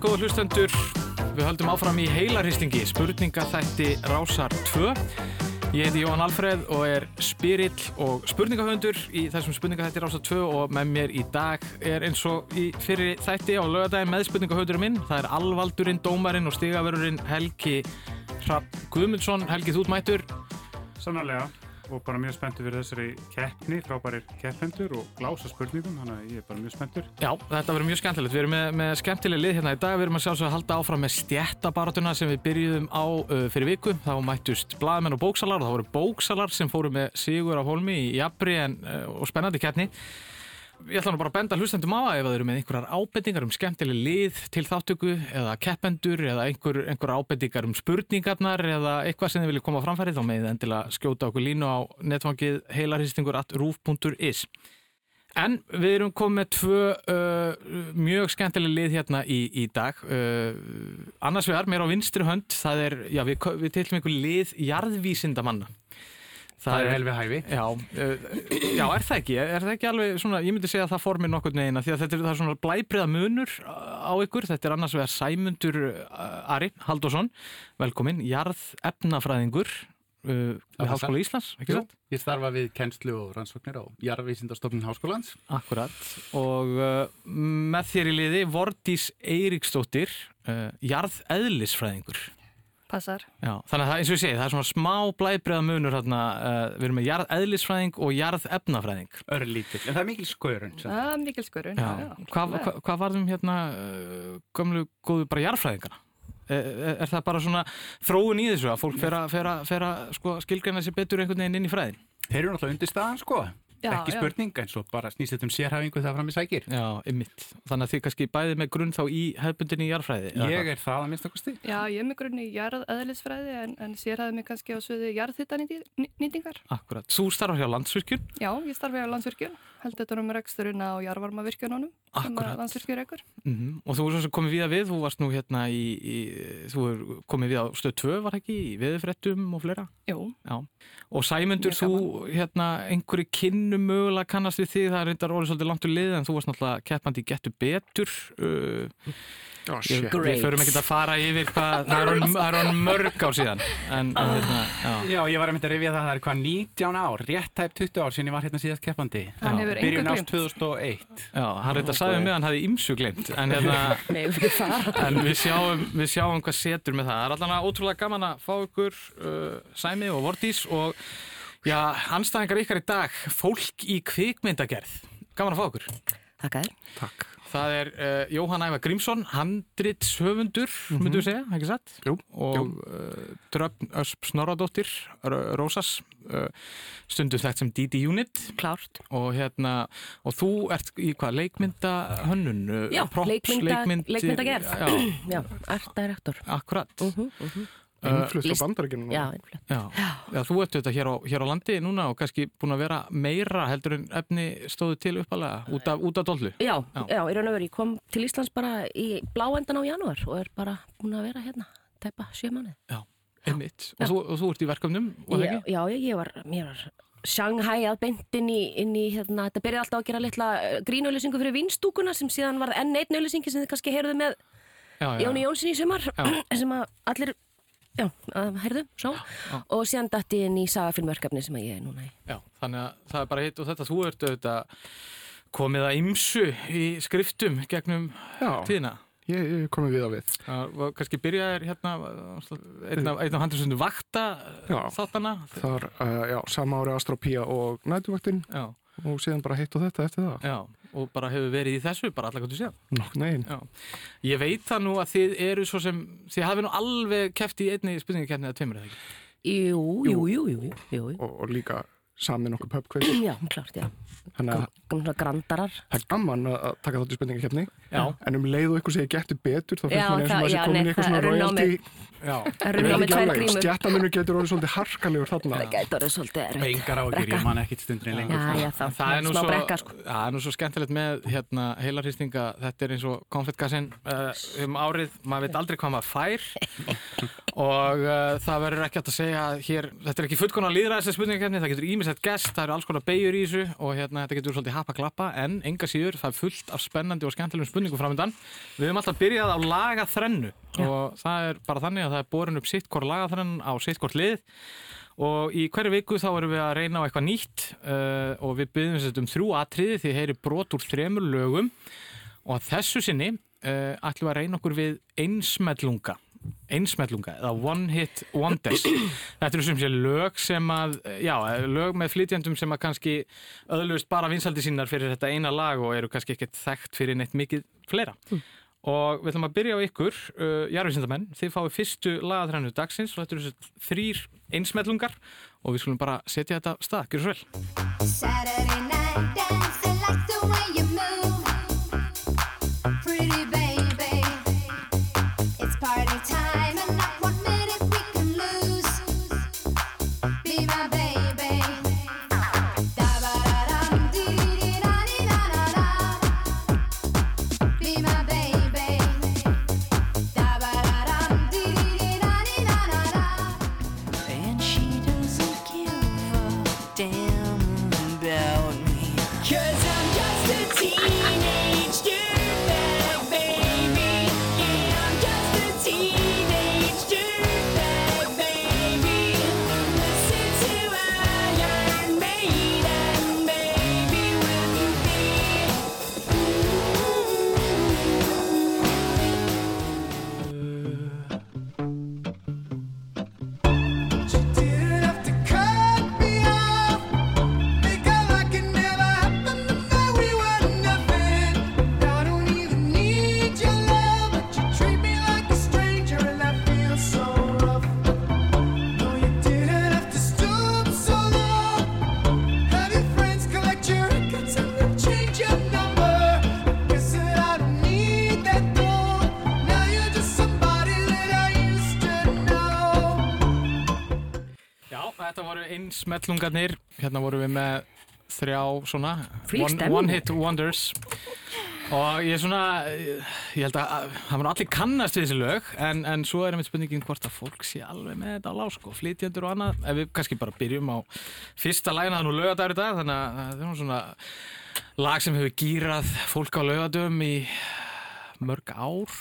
góða hlustendur. Við höldum áfram í heilarhystingi, spurningaþætti Rásar 2. Ég heiti Jóhann Alfreð og er spirill og spurningahöndur í þessum spurningaþætti Rásar 2 og með mér í dag er eins og í fyrir þætti á lögadaginn með spurningahöndurinn minn. Það er alvaldurinn, dómarinn og stigavörurinn Helgi Rapp Guðmundsson. Helgi, þú ert mættur. Sannarlega og bara mjög spenntur fyrir þessari keppni, frábærir keppendur og glása spurningum, þannig að ég er bara mjög spenntur. Já, þetta verður mjög skemmtilegt. Við erum með, með skemmtileg lið hérna í dag. Við erum að sjálfsögja að halda áfram með stjættabaratuna sem við byrjuðum á uh, fyrir viku. Þá mættust blaðmenn og bóksalar og það voru bóksalar sem fóru með Sigur á Holmi í jafnri en, uh, og spennandi keppni. Ég ætla nú bara að benda hlustendum á að ef það eru með einhverjar ábendingar um skemmtileg lið til þáttöku eða keppendur eða einhver, einhver ábendingar um spurningarnar eða eitthvað sem þið viljið koma framfærið þá með endilega skjóta okkur línu á netfangið roof.is En við erum komið tvö uh, mjög skemmtileg lið hérna í, í dag. Uh, annars vegar, mér á vinstri hönd það er, já við, við tilum einhver lið jarðvísindamanna Það, er vel við hæfi. Já, uh, já, er það ekki? Er það ekki alveg svona, ég myndi segja að það formir nokkur neina því að þetta er, svona blæbriða munur á ykkur, þetta er annars vegar Sæmundur uh, Ari Haldosson, velkomin, jarð efnafræðingur uh, við Háskóla Íslands? Ég starfa við kennslu og rannsóknir á jarðvísindastofnun Háskólans. Akkurat, og með þér í liði Vordís Eiríksdóttir, jarð eðlisfræðingur. Passar. Já, þannig að það, eins og ég segi, það er svona smá blæbreiða munur hérna, uh, við erum með jarð eðlisfræðing og jarð efnafræðing. Örlítill, en það er mikil skörun. Það er mikil skörun, já. já. Hvað hva, hva varðum hérna uh, gömlu góðu bara jarðfræðingana? Er, er, er það bara svona þróun í þessu að fólk fer að sko, skilgreina sér betur einhvern veginn inn í fræðin? Þeir eru náttúrulega undir staðan sko. Já, ekki spurning, já. en svo bara snýst þetta um sérhæfingu það fram í sækir. Já, ymmit. Þannig að þið kannski bæði með grunn þá í hefbundinni í jarðfræði. Ég er það að minnst okkur stíl. Já, ég er með grunn í jarðaðlisfræði en, en sérhæði mig kannski á sviði jarðhittanýtingar. Akkurat. Þú starfar hjá landsvirkjun? Já, ég starfa hjá landsvirkjun. Held þetta um reksturinn á jarðvarmavirkjununum. Akkurat. Mm -hmm. Og þú er komið við að við, þú varst nú hérna í, í þú er komið við á stöð 2 var ekki, í viðfrettum og fleira? Jú. Já. Og Sæmundur, þú hérna einhverju kynnum mögulega kannast við því, það er reyndar orðið svolítið langt úr lið en þú varst náttúrulega keppandi í Getur Betur. Uh, Oh, ég, við förum ekki að fara yfir hvað það er hann mörg ár síðan. En, uh, hérna, já. já, ég var að mynda að rifja það það er hvað 19 ár, rétt tæp 20 ár síðan ég var hérna síðast keppandi. Byrjun ást 2001 Já, hann reynda að sagði mig að hann hafi ímsu glemt en, hérna, Nei, við, en við, sjáum, við sjáum hvað setur með það. Það er alltaf ótrúlega gaman að fá ykkur uh, Sæmi og Vordís og já, anstæðingar ykkar í dag fólk í kvikmyndagerð gaman að fá ykkur Takk að þér Takk Það er uh, Jóhann Ævar Grímsson, handritshöfundur, mm -hmm. myndu við segja, ekki satt? Jú. Og uh, Dröfn Ösp Snorradóttir, Rósas, uh, stundu þetta sem Didi Unit. Klárt. Og hérna, og þú ert í hvað, leikmyndahönnun? Já, props, leikmynda, leikmynd, leikmyndagerð. Já, já art-director. Akkurat. -huh, -huh. Innflutt á bandarækjunum. Já, innflutt. Já. Já, þú ert þetta hér á, hér á landi núna og kannski búin að vera meira heldur en efni stóðu til uppalega út af, út af dollu. Já, já, já, í raun og veru. Ég kom til Íslands bara í bláendan á janúar og er bara búin að vera hérna, tæpa sjö mánuð. Já, einmitt. Og, og þú ert í verkefnum, og ekki? Já, ég var, mér var Shanghai að beint inn í, inn í hérna, þetta byrjaði alltaf að gera litla grínauðlýsingu fyrir vinstúkuna sem síðan var enn einn auðlýsingi sem þið kannski heyrðu með Jóni Jónsson í sumar sem að allir Já, herðu, svo. Já, já. Og síðan dætti ég inn í sagafilmverkefni sem ég er núna í. Já, þannig að það er bara hitt og þetta. Þú ert auðvitað komið að ymsu í skriftum gegnum já, tíðina. Ég, ég komið við á við. Það var kannski byrjaðir hérna, einn af, af handlisöndu vakta þáttana. Það var, uh, já, sama ári Astropía og Nætuvaktinn og síðan bara hitt og þetta eftir það. Já og bara hefur verið í þessu, bara allar hvað þú séð. Ég veit það nú að þið eru svo sem, þið hafið nú alveg kæft í einni spurningakefni eða tveimur, eða ekki? Jú, jú, jú, jú, jú. Og, og líka samin okkur pubquiz. Já, klart, já. Þannig að grandarar. Það er gaman að taka þátt í spurningakefni, en um leið og ykkur segir getur betur, þá finnst mér eins og maður sé komin í eitthvað svona royalty. Stjættamunur getur orðið svolítið harkalegur þarna. Það getur orðið svolítið erfitt. Engar ágjur, ég man ekkit stundin lengur. Það er nú svo, sko. það er nú svo skemmtilegt með hérna, heilarhýstinga, þetta er eins og konfettgassin uh, um árið, maður veit aldrei hvað maður fær og uh, það verður ekki að segja hér, þetta er ekki fullkona líðræðislega spurningakefni, það getur ímis set gest, það eru alls konar beigur í þessu og hérna þetta getur svolítið hapa klappa en enga síður það er fullt af spennandi og skemmtilegum spurningum framöndan. Við höfum alltaf byrjað á lagaþrennu og það er bara þannig að það er borin upp sitt hvort lagaþrenn á sitt hvort lið. Og í hverju viku þá erum við að reyna á eitthvað nýtt uh, og við byrjum sér um þrjú atriði því heyri brot úr þremur lögum. Og þessu sinni uh, ætlum við að reyna okkur við einsmellunga einsmellunga eða one hit wonders. Þetta eru sem sé lög sem að já, lög með flytjandum sem að kannski öðlust bara vinsaldi sínar fyrir þetta eina lag og eru kannski ekkert þekkt fyrir neitt mikið fleira. Mm. og við ætlum að byrja á ykkur uh, jarfinsindamenn, þið fáið fyrstu lagatrænu dagsins og þetta eru þrýr einsmellungar og við skulum bara setja þetta stað, gjör svo vel smellungarnir, hérna vorum við með þrjá svona one, one hit wonders. Og ég er svona, ég held að það var allir kannast við þessi lög en, en svo er einmitt spurningin hvort að fólk sé alveg með þetta á lásko, flytjendur og annað. Ef við kannski bara byrjum á fyrsta lægina þannig að lögadagur í dag þannig að það er svona lag sem hefur gýrað fólk á lögadum í mörg ár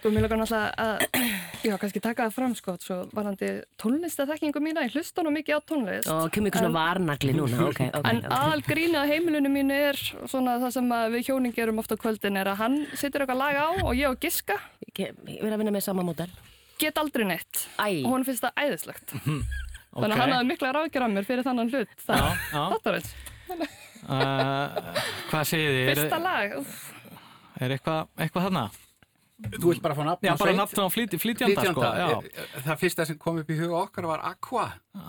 Sko mér lakar náttúrulega að, já, kannski taka það fram sko, svo varandi tónlistathekkingu mína, ég hlusta nú mikið á tónlist. Og kemur ykkur svona varnagli núna, ok. okay en okay. aðal grínið á heimilinu mínu er svona það sem við hjóning gerum ofta kvöldin er að hann setur eitthvað lag á og ég og Giska. Ég verði að vinna með sama mótel. Get aldrei neitt. Æ. Og hún finnst það æðislegt. okay. Þannig að hann hafði mikla mér fyrir þannan hlut. Það, já, já. Þetta er eins. Uh, hvað segir þið? Fyrsta lag. Er eitthvað, eitthvað þarna? Þú vilt bara fá nafn Já, bara nafn á flýt, flýtjanda, sko. Það fyrsta sem kom upp í huga okkar var Aqua.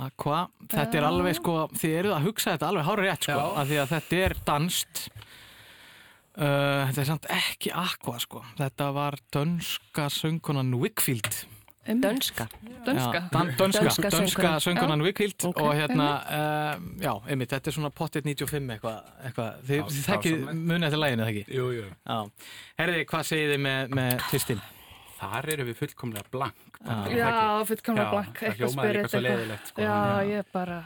Aqua, þetta er alveg, sko, þið eruð að hugsa þetta alveg hárið rétt, sko, af því að þetta er danst. Uh, þetta er samt ekki Aqua, sko. Þetta var dönska söngunan Wickfield. Dönska Dönska Dönska, dönska söngunan Wickhild okay. og hérna, uh, já, einmitt, þetta er svona pottet 95 eitthvað, eitthva. þið, þekkið munið eftir læginu, þegar ekki? Jú, jú. Herði, hvað segir þið með, með tvistin? Þar eru við fullkomlega blank. Já, fullkomlega blank, eitthvað spyrir eitthvað. Sko, já, ég bara...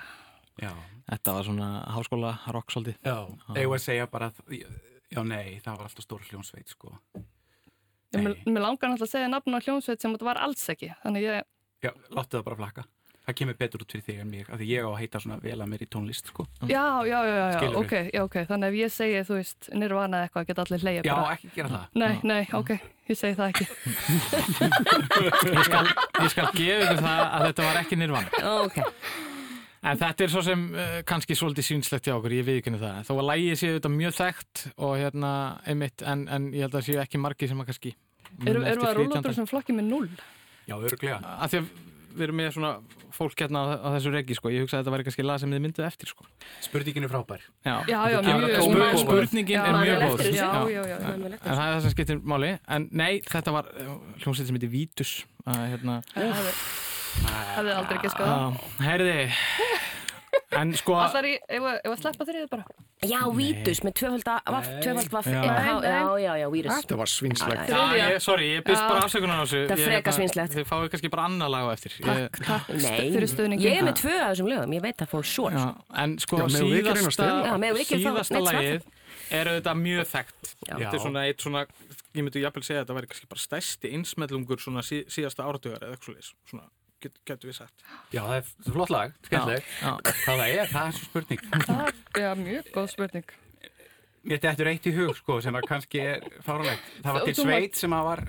Já. Þetta var svona háskóla rock svolítið. Já, ég var að segja bara, já, nei, það var alltaf stór hljónsveit, sko. Mér, langar náttúrulega að segja nafn á hljómsveit sem þetta var alls ekki, þannig ég... Já, láttu það bara flakka. Það kemur betur út fyrir þig en mér, af því ég á að heita svona vel að mér í tónlist, sko. Já, já, já, já, já ok, já, ok, þannig ef ég segi, þú veist, nirvana eitthvað, geta allir hleyja bara. Já, ekki gera það. Nei, nei, ok, ég segi það ekki. ég, skal, ég skal gefa ykkur það að þetta var ekki nirvana. Ok. En þetta er svo sem uh, kannski svolítið sínslegt hjá okkur, ég henni það. Þó að lægið séu þetta mjög þekkt og hérna, einmitt, en, en ég held að það séu ekki margi sem að kannski Erum við að rúla út úr sem flokki með null? Já, öruglega. Af því að við erum með svona fólk hérna á, á þessu regi, sko. Ég hugsa að þetta væri kannski lag sem þið mynduð eftir, sko. Spurningin er frábær. Já, já, já mjög góð. Spurningin er mjög góð. En það er það sem skiptir máli. En nei, þetta var uh, hljómsveit sem heitir Vítus. Hérna. Það hefði aldrei ekki skoða. Herði. En sko... Alltaf er ég, ef að sleppa þrýðið bara. Já, Vítus með tvöfald vaff já. já, já, já, Vírus. Þetta var svinslegt Sorry, ég byrst bara afsökunar á þessu. Það er freka svinslegt. Þið fáið kannski bara annar lag á eftir. Takk, takk Nei, ég er með tvö af þessum lögum, ég veit það fór svo En sko, síðasta lagið er auðvitað mjög þekkt. Þetta er svona eitt svona ég myndi jafnvel segja að þetta væri kannski bara stærsti einsmellungur svona síðasta áratugar eða eitthvað svona getur við sagt. Já, það er flott lag, skemmtileg. Hvað það er, það er svo spurning. Það er mjög góð spurning. Mér dættur eitt í hug, sko, sem að kannski er fáralegt. Það var til sveit sem að var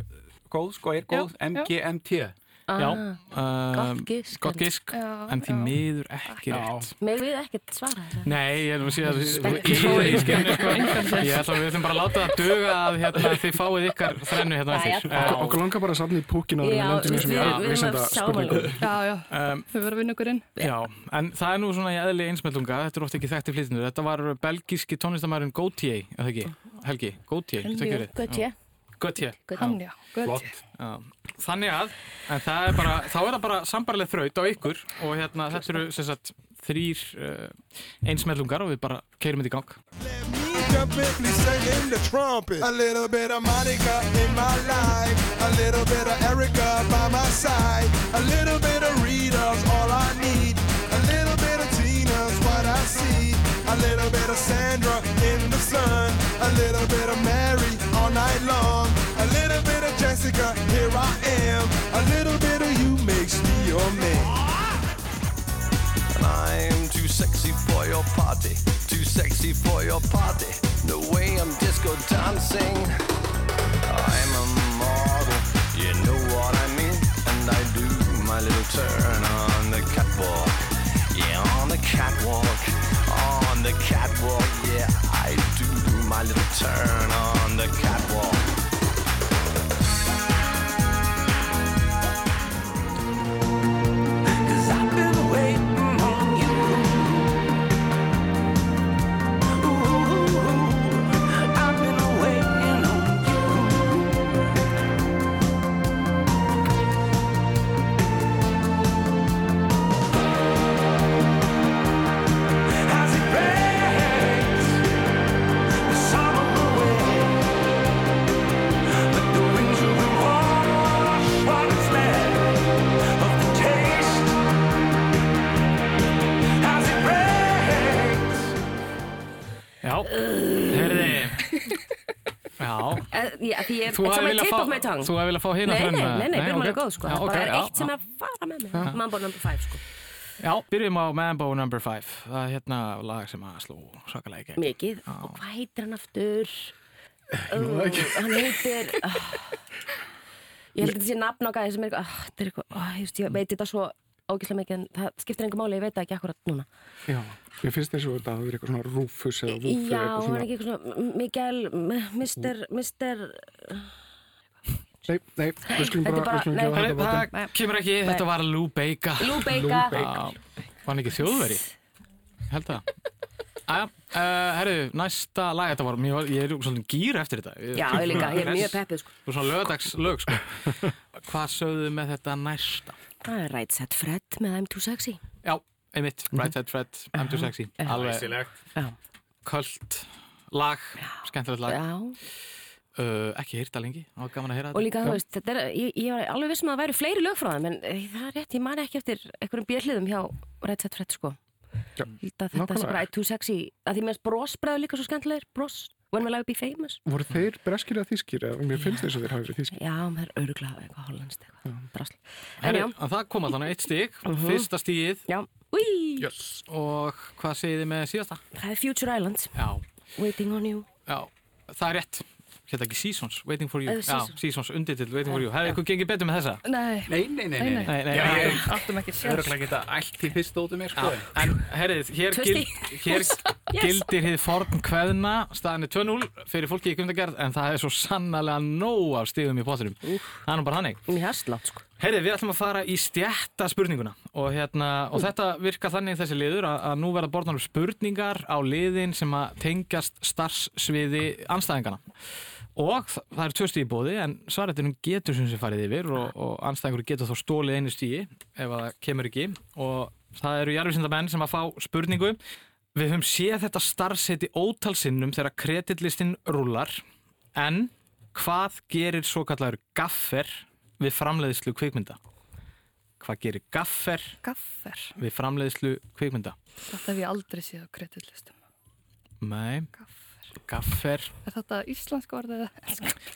góð, sko, er góð, MGMT. Já, um, gott gísk, en því miður ekki rétt. Með við ekkert svara þetta. Nei, ég er að segja að ég skemmi sko. Ég ætla að við ætlum bara að láta það döga að hérna, þið fáið ykkar þrennu hérna eftir. Okkur langar bara að safna í púkinu og við ég að vísenda spurningu. Já, já, þau verður að vinna okkur inn. Já, en það er nú svona í eðli einsmellunga, þetta er ofta ekki þekkt í flytinu. Þetta var belgíski tónlistamærin Gautier, eða ekki? Helgi, Gautier, Götje. Þannig að, en það er bara, þá er það bara sambarlega þraut á ykkur og hérna þetta eru sem sagt þrýr uh, einsmellungar og við bara keirum þetta í gang. A little bit of Monica in my life. A little bit of Erica by my side. A little bit of Rita's all I need. A little bit of Tina's what I see. A little bit of Sandra in the sun. A little bit of Mary all night long little bit of Jessica, here I am. A little bit of you makes me your man. I'm too sexy for your party Too sexy for your party. No way I'm disco dancing. I'm a model, you know what I mean. And I do my little turn on the catwalk. Yeah, on the catwalk On the catwalk, yeah I do my little turn on Þú hefði viljað fá, hérna frönda? Nei, nei, nei, byrjum alveg góð sko. Það er eitt sem er að fara með mig. Mambo No. 5 sko. Já, byrjum á Mambo No. 5. Það er hérna lag sem að slú svakalega ekki. Mikið. Og hvað heitir hann aftur? Hann heitir... Ég held að þetta sé nafn á gæði sem er eitthvað... Ég veit þetta svo ógíslega mikið en það skiptir enga máli, ég veit ekki akkurat núna. Já, mér finnst þess að það hefur eitthvað svona Rufus eða Woofer Já, hann er ekki eitthvað svona Miguel, Mr. Mr. Nei, nei, við skulum bara, bara við skulum ekki það Það kemur ekki, nei. þetta var Lou Bega Lou Bega Var hann ekki þjóðveri? Held það Æja, uh, herru, næsta lag, þetta var, mjög, ég er svolítið gýr eftir þetta. Já, ég líka, ég er mjög peppið, sko. Þú er svona lögdags lög, sko. Hvað sögðu með þetta næsta? Það er Right Set Fred með I'm Too Sexy. Já, einmitt. Right Set Fred, I'm Too Sexy. Alveg kvöld lag, skemmtilegt lag. Já. Uh, ekki hýrta lengi, það var gaman að hýra þetta. Og líka, þú veist, þetta er, ég, ég var alveg vissum að það væri fleiri lög frá það, en það er rétt, ég man ekki eftir einhverjum björliðum hjá Right Set Fred, sko. Já, þetta er bara I'm Too Sexy, að því mér brosbræður líka svo skemmtilegir, bros. When will I be famous? Voru þeir breskir eða þískir? Mér finnst þess að þeir hafi verið þískir. Já, það er öruglega eitthvað hollandst eitthvað, brasl. En já. Það kom alltaf eitt stík, uh mhm. -huh. fyrsta stíð. Já. Yes. Og hvað segir þið með síðasta? Það er Future Islands. Já. Waiting on you. Já, það er rétt hérna ekki Seasons, Waiting for You. Uh, Já, Seasons, undirtill, Waiting for You. Hefði ykkur gengið betur með þessa? Nei. Nei, nei, nei, nei, nei, nei. Ég áttum ekki sér Öruglega geta allt í fyrst ótið mér, sko. En, herrið, hér, gild, hér yes. gildir hið forn kveðna. Staðinni 2-0 fyrir fólki í kundagerð en það er svo sannlega nóg af stíðum í potturum Það er nú bara hannig Mér hefst látt, sko. Heyrið, við ætlum að fara í stjætta spurninguna. Og, hérna, og þetta virka þannig þessi liður að, að nú verða borðnar spurningar á liðin sem að tengjast starfsviði anstæðingana og það er tvö stíði bóði en svaretinum getur sem sé farið yfir og, og anstæðingur getur þá stólið einu stíði ef það kemur ekki og það eru jarfisindamenn sem að fá spurningu Við höfum séð þetta starfseti ótalsinnum þegar kreditlistin rúlar en hvað gerir svo kallar gaffer við framleiðslu kvikmynda? Hvað gerir gaffer, gaffer. við framleiðslu kvikmynda? Þetta hef ég aldrei séð á kreditlistum. Nei. Gaffer. Gaffer. Er þetta íslensk orðið?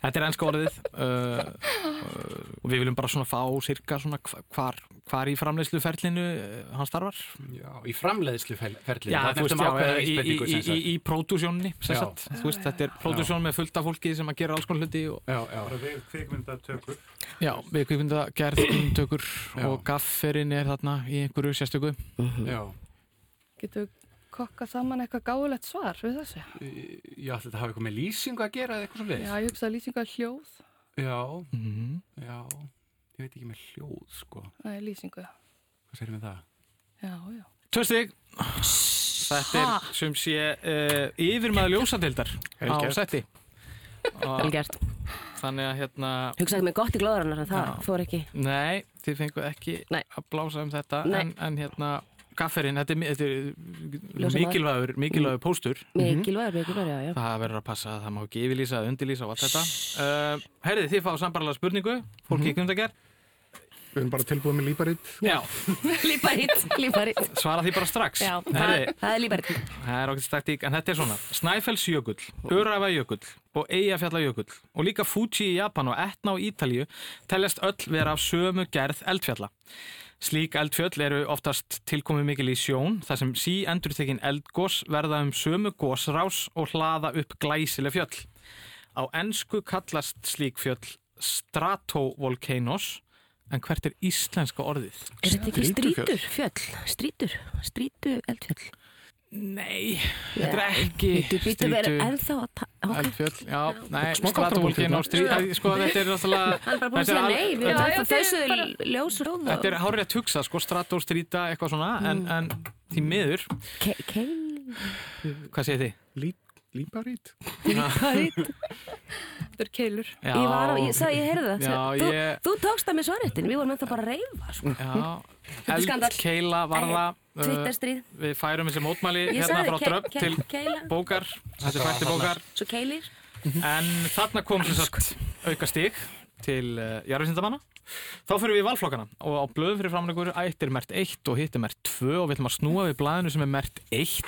Þetta er ennska orðið uh, uh, og við viljum bara svona fá cirka svona hvar, hvar í framleiðsluferlinu uh, hann starfar. Já, í framleiðsluferlinu. Já, þú veist, já, í, í, í, í, í pródúsjónni, þetta er pródúsjón með fullta fólki sem að gera alls konar hluti. Og... Já, já. Við kvikmyndatökur. Já, við kvikmyndagerðumtökur og gafferinn er þarna í einhverju sérstöku. Já. Getur kokka saman eitthvað gáðilegt svar við þessu? Já, þetta hafi eitthvað með lýsingu að gera eða eitthvað svo leiðis. Já, ég hugsa að lýsingu að hljóð. Já, mm -hmm. já, ég veit ekki með hljóð, sko. Það er lýsingu. Hvað segir við það? Já, já. Tvö stygg. Þetta er sem sé uh, yfirmaður ljósadildar á setti. Vel gert. Þannig að hérna... Hugsaði mig gott í glóðarinnar en það já. fór ekki. Nei, þið fenguð ekki Nei. að blása um þetta en, en hérna gafferinn, þetta er, þetta er mikilvægur, mikilvægur póstur. Mikilvægur, mikilvægur, já, já. Það verður að passa að það má ekki yfirlýsa, undirlýsa og allt þetta. Uh, Herðið, þið fá sambarlega spurningu, mm -hmm. um það gerð. Við erum bara tilbúið með líparitt. Já. líparitt, líparitt. Svara því bara strax. Já, Herði, það er líparitt. Það er okkur taktík, en þetta er svona. Snæfellsjökull, Öræfajökull og Eyjafjallajökull og líka Fuji í Japan og Etna á Ítalju teljast öll vera af sömu gerð eldfjalla. Slík eldfjöll eru oftast tilkomið mikil í sjón þar sem sí endurtekinn eldgós verða um sömu gósrás og hlaða upp glæsileg fjöll. Á ennsku kallast slík fjöll stratovolcanoes en hvert er íslenska orðið? Er þetta ekki strítur fjöll? Strítur? Strítu eldfjöll? Nei, þetta er ekki strítu eldfjöll. Já, nei, stratovolcano sko þetta er náttúrulega Hann er bara búin að segja nei, við erum þessu ljósróð Þetta er hárið að tuksa, sko, strato, stríta, eitthvað svona en því miður Hvað segir þið? Líparít? Líparít. Þetta er keilur. Já, ég, var, ég, sagði, ég heyrði það. Já, þú, ég... þú tókst það með svarettin, við vorum eftir bara að reyfa sko. Eld, keila, varða Twitterstríð. uh, Við færum þessi mótmæli hérna frá dröfn til keila. bókar. Þetta er fætti bókar. Svo keilir. En þarna kom sem sagt auka stík til uh, jarðvísindamanna. Þá fyrir við í valflokkana og á blöðum fyrir framleikur ætt er mert 1 og hitt er mert 2 og við ætlum að snúa við blæðinu sem er mert 1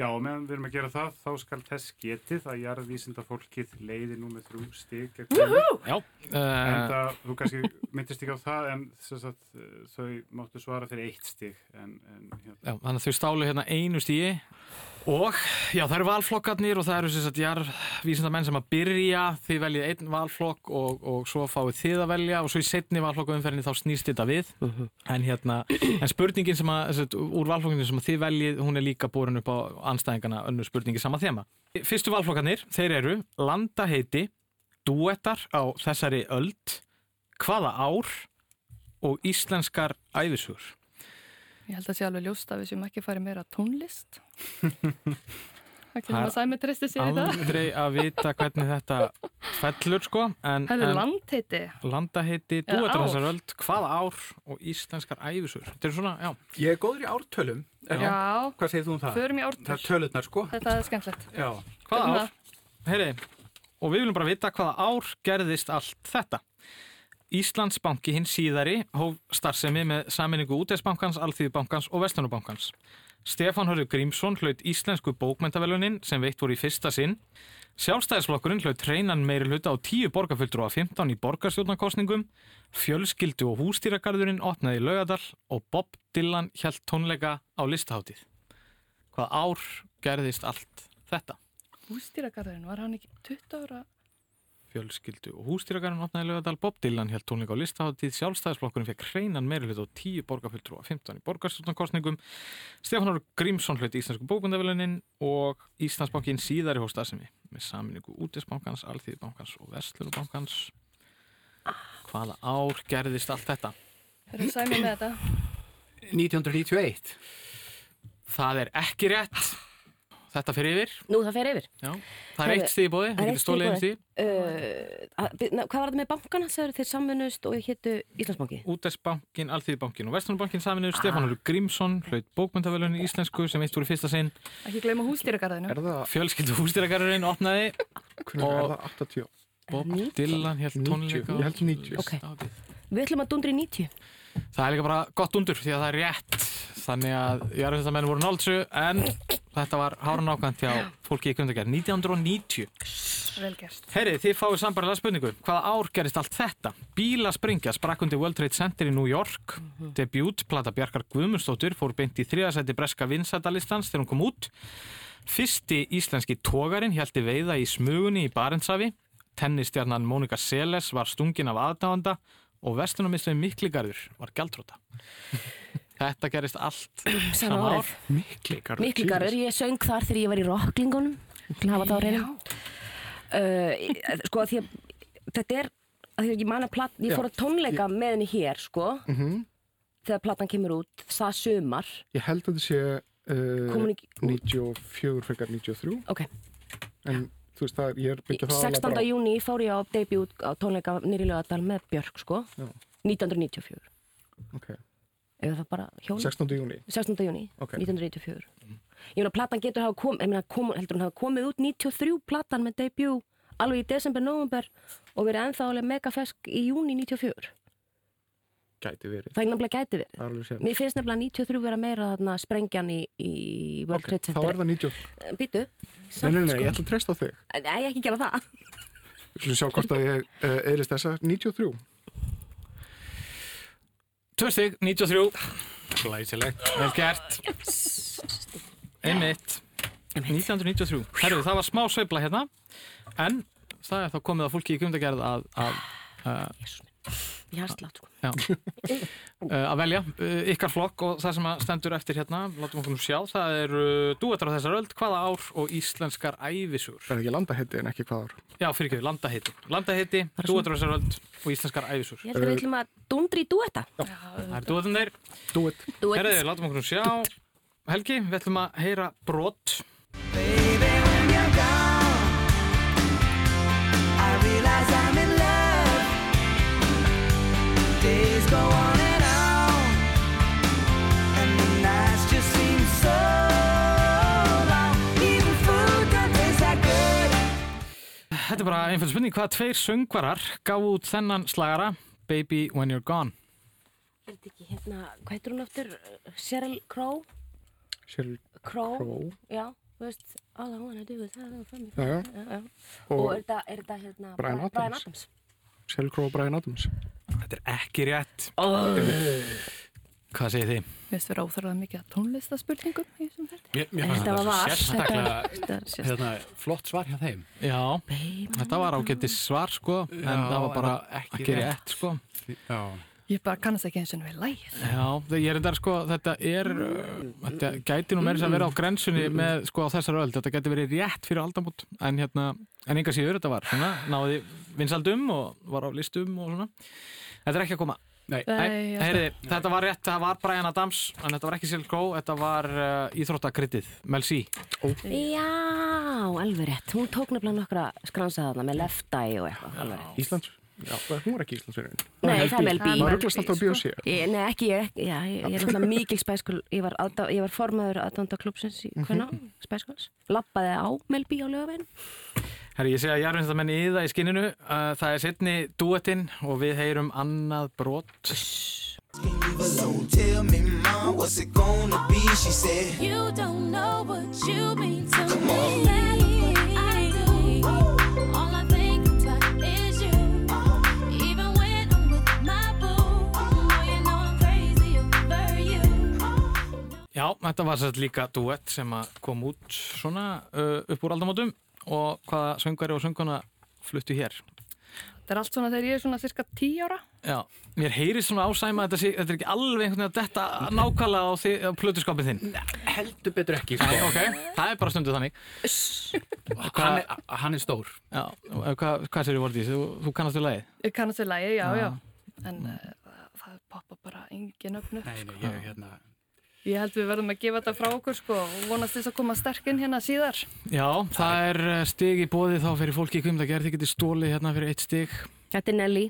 Já, og meðan við erum að gera það, þá skal þess getið að jarðvísinda fólkið leiði nú með þrjú stík. Já. Uh, en það, þú kannski myndist ekki á það, en sagt, þau máttu svara fyrir eitt stík. En, en, hérna. Já, þannig að þau stálu hérna einu stígi og já, það eru valflokkarnir og það eru sem sagt jarðvísinda menn sem að byrja, þið veljið einn valflokk og, og svo fáið þið að velja og svo í setni valflokkumferðinni þá snýst þetta við. Uh -huh. En hérna, en spurningin sem að, sagt, úr valflokkinu sem að þið veljið, hún er líka borin upp á anstæðingana önnur spurningi sama þema. Fyrstu valflokkarnir, þeir eru landaheiti, duettar á þessari öld, hvaða ár og íslenskar æfisugur. Ég held að það sé alveg ljóst að við séum ekki farið meira tónlist. Það kemur að sæmi tristi sér í það. Aldrei að vita hvernig þetta fellur sko. Það er landheiti. Landaheiti, duettar á þessari öld, hvaða ár og íslenskar æfisugur. Þetta er svona, já. Ég er góður í ártölum. Já. Hvað segir þú um það? Förum í ártöl. Það er tölurnar sko. Þetta er skemmtlegt. Já. Hvaða ár? Heyri, og við viljum bara vita hvaða ár gerðist allt þetta. Íslandsbanki hinn síðari hóf starfsemi með saminningu Útæðsbankans, Alþýðubankans og Vestlunubankans. Stefán Hörður Grímsson hlaut íslensku bókmentavelunin sem veitt voru í fyrsta sinn. Sjálfstæðisflokkurinn hlaut hreinan meiri hluta á 10 borgarfulltrú af 15 í borgarstjórnarkostningum. Fjölskyldu og hústýragarðurinn opnaði í laugadal og Bob Dylan hjælt tónleika á listaháttið. Hvað ár gerðist allt þetta? Hústýragarðurinn, var hann ekki 20 ára? Fjölskyldu og hústýragarinn opnaði lögadal Bob Dylan held tónleika á listaháttíð sjálfstæðisflokkurinn fekk hreinan meirilit og tíu borgarfulltrú af 15 í borgarstjórnarkostningum Stefán Áru Grímsson hlut Íslandsku bókundavelunin og Íslandsbankin síðari hóstaðsemi með saminningu Útisbankans, Alþýðbankans og Vestlunubankans Hvaða ár gerðist allt þetta? Er það sæmið með þetta? 1991 Það er ekki rétt þetta fyrir yfir. Nú það fyrir yfir. Já, það er eitt stíð í bóði, það getur stólið einn stíð. Uh, hvað var þetta með bankana? Það eru þeir saminust og héttu Íslandsbanki? Útæsbankin, Alþýðibankin og Vestunarbankin saminust. Ah. Stefán Hörður Grímsson hlaut bókmyndafölunni í Íslensku sem eitt voru fyrsta sinn. Ekki gleyma hústýragarðinu. Fjölskyldu hústýragarðurinn opnaði. Hvernig er það 80? Bob Dylan held tónleika. Ég held 90. Ok, við ætlum að dundra í 90. Það er líka bara gott undur því að það er rétt þannig að ég er að þetta menn voru náltsu en þetta var hárun ákvæmt hjá fólki í kundagerð 1990 Velgerst Herri, þið fáið sambarlega spurningu. Hvaða ár gerist allt þetta? Bílaspringja sprakk undir World Trade Center í New York. Mm -hmm. Debut, plata Bjarkar Guðmundsdóttir fór beint í þriðasæti breska vinsætalistans þegar hún kom út. Fyrsti íslenski tógarinn heldi veiða í smugunni í Barentsafi Tennistjarnan Mónika Seles var stungin af aðdáanda og vestunarmiðstöðin Mikligarður var gæltróta. Þetta gerist allt sama ár. Mikligarður? Mikligarður, ég söng þar þegar ég var í rocklingunum, hafa það á reynum. Uh, sko að því að þetta er, að því að ég man að platt, ég fór að tónleika ég... með henni hér, sko, mm -hmm. þegar plattan kemur út, það sumar. Ég held að þetta sé uh, 94 frekar 93. Ok. En þú veist það, ég er byggjað það 16. Bara... júni fór ég á debut á tónleika nýri lögadal með Björk sko Já. 1994 ok 16. júni 16. júni, okay. 1994 mm. ég meina platan getur hafa komið ég meina kom, heldur hún hafa komið út 93 platan með debut alveg í desember, november og verið ennþá alveg megafesk í júni 94 Gæti verið. Það er nefnilega gæti verið. Mér finnst nefnilega 93 vera meira þarna sprengjan í, í World Trade Center. Ok, þá er það 90. Býtu. Nei, nei, nei, ég ætla að treysta á þig. Nei, ekki gera það. Slúðum sjá hvort að ég eðlist þessa 93. Tvörstig, 93. Glæsilegt. Vel gert. Einmitt. 1993. Herru, það var smá sveibla hérna, en það er þá komið að fólki í kundagerð að... að uh, Hjarslátt sko. uh, að velja uh, ykkar flokk og það sem stendur eftir hérna látum okkur nú sjá, það eru dúetar á þessar öll, hvaða ár og íslenskar æfisugur. Það er ekki landahitti en ekki hvaða ár. Já, fyrir ekki, landahitti. Landahitti, dúetar á þessar öll og íslenskar æfisugur. Ég held að við ætlum að dundri. Já, það er dúetin þeir. Dúet. Herriði, látum okkur nú sjá. Helgi, við ætlum að heyra brot. Þetta er bara einfæld spurning, hvaða tveir söngvarar gaf út þennan slagara Baby When You're Gone? Er þetta ekki hérna, hvað heitur hún aftur? Sheryl Crow? Sheryl Crow? Crow. Já, þú veist, all I wanna do is have a family. Já, já. já. Og, og er er þetta hérna Brian Adams? Brian Adams. Crow og Brian Adams. Þetta er ekki rétt. Oh. Hvað segir þið? Mér finnst vera óþarfað mikið að tónlistaspurningum þetta. Þetta sérstaklega hérna, flott svar hjá þeim. Já, Baby. þetta var ágættis svar sko, en Já, það var bara ekki, ekki rétt sko. Já. Ég bara kannast ekki eins og við lægir. Já, ég er þetta sko, þetta er, þetta gæti nú meirins að vera á grensunni með sko á þessar öll, þetta gæti verið rétt fyrir aldamot, en hérna, en enga síður þetta var svona, náði vinsaldum og var á listum og svona. Þetta er ekki að koma. Nei, Nei heyriði, þetta var rétt, það var Brian Adams, en þetta var ekki Silk Crow, þetta var uh, Íþróttakryttið, Mel C. Oh. Já, alveg rétt, hún tók nefnilega nokkra skransaða þarna með Left Eye og eitthvað. Íslands? Já, hún var ekki Íslandsverðin. Nei, það er Mel B. Maður rugglast alltaf á bíósi. Nei, ekki ég, já, ég er alltaf mikil spæskul, ég var, var formaður aðdánda klúpsins í hvernig, mm -hmm. spæskuls, lappaði á Mel B á lögaveginn. Herri, ég sé að jarfinnstamenni í það í skinninu. Uh, það er setni duettinn og við heyrum annað brot. Já, þetta var sér líka duett sem kom út svona uh, upp úr aldamótum og hvaða söngari og sönguna fluttu hér? Þetta er allt svona þegar ég er svona cirka tí ára. Já, mér heyri svona ásæma að þetta, þetta er ekki alveg einhvern veginn að detta nákvæmlega á, á plötuskapin þinn. Heldur betur ekki. Sko. Nei, ok, það er bara stundu þannig. hann, er, hann er stór. Já, hvað, hvað sér þú vortið? Þú, þú kannast við lagið? Ég kannast við lagið, já, já. En uh, það poppa bara engin öfnu. Nei, nei, ég er hérna Ég held við verðum að gefa þetta frá okkur sko og vonast þess að koma sterkinn hérna síðar. Já, það er eh, stig í bóði þá fyrir fólki í kvimdagerð, þið getur stólið hérna fyrir eitt stig. Þetta er Nelly,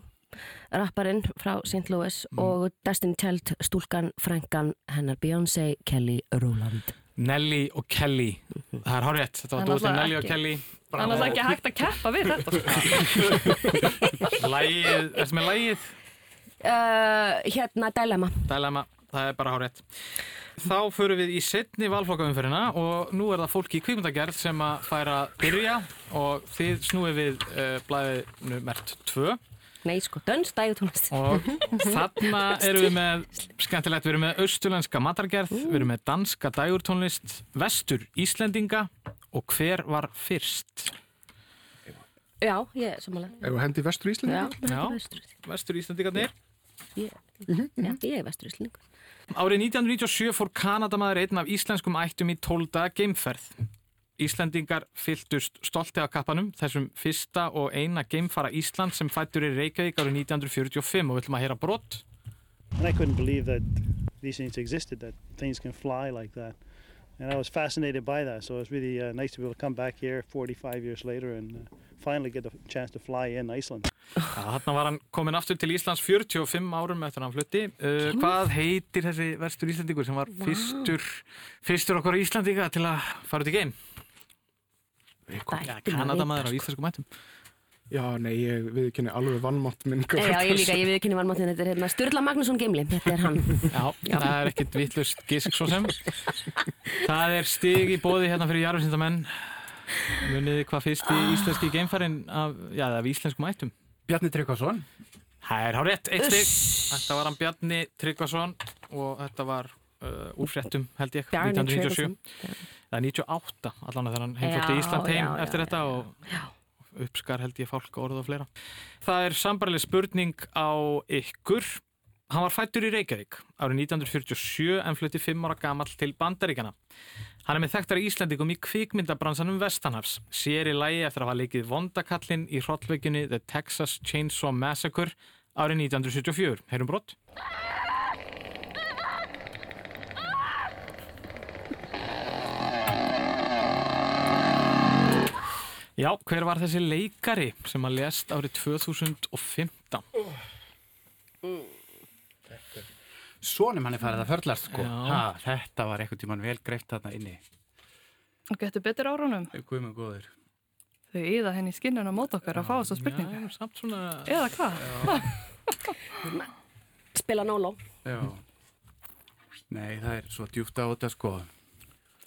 rapparinn frá St. Louis mm. og Destiny Child, stúlkan, frængan, hennar Beyoncé, Kelly Rowland. Nelly og Kelly, mhm. það er hárétt, þetta var dóttir Nelly og Kelly. Þannig að það er ekki hægt að keppa við þetta. Lægið, er þetta með lægið? Uh, hérna, Dilemma. Dilemma, það er bara hárétt. Þá förum við í setni valflokkaumferina og nú er það fólki í kvíkundagerð sem að færa að byrja og þið snúið við uh, blæðinu mert 2. Nei sko, dönst dægutónast. Og þarna erum við með, skemmtilegt, við erum með austurlenska matargerð, við erum með danska dægurtónlist, vestur Íslendinga og hver var fyrst? Já, ég er samanlega. Eða hendi vestur Íslendinga? Já, vestur Íslendingarnir. Ég, já, ég er vestur Íslendingar. Árið 1997 fór Kanadamaður einn af íslenskum ættum í tólda geimferð. Íslendingar fyltust stolti af kappanum þessum fyrsta og eina geimfara Ísland sem fættur í Reykjavík árið 1945 og við ætlum að heyra brott. I couldn't believe that these things existed, that things can fly like that. And I was fascinated by that, so it was really uh, nice to be able to come back here 45 years later and uh, finally get a chance to fly in Iceland. Þannig var hann komin aftur til Íslands 45 árum eftir hann flutti. Uh, hvað heitir þessi verstur Íslandíkur sem var fyrstur, fyrstur okkur Íslandíka til að fara út í geim? Ja, Kanadamaður á íslensku mætum. Já, nei, ég viðkynni alveg vannmátt minn. Já, ég líka, ég viðkynni vannmátt minn. Þetta er hérna Sturla Magnusson Gimli, þetta er hann. Já, Já. það er ekkit vittlust gisk svo sem. Það er stig í bóði hérna fyrir jarfinsindamenn. Muniði hvað fyrst í íslenski geimfærin af, já, af íslenskum ættum? Bjarni Tryggvason. Það er hárið, eitt stig. Þetta var hann Bjarni Tryggvason og þetta var uh, úrfrettum held ég, 1997. Það er 98 allan þegar hann heimfólkti Ísland heim já, eftir já, þetta og uppskar held ég fólk orð og fleira. Það er sambarlega spurning á ykkur. Hann var fættur í Reykjavík árið 1947 en flutti 5 ára gamall til Bandaríkjana. Hann er með þekktari Íslandingum í kvikmyndabransanum Vestanhafs, sér í lægi eftir að hafa leikið vondakallin í hrollveikinni The Texas Chainsaw Massacre árið 1974. Heyrum brott. Já, hver var þessi leikari sem að lest árið 2015? Sónum hann er farið að förlast sko. ha, Þetta var eitthvað tíman vel greift þarna inni. Og getur betur árunum Guðmund góður. Þau íða henni skinnuna mót okkar að fá þessa spurningu. Já, samt svona Eða hvað? Spila nóló Nei, það er svo djúft á þetta sko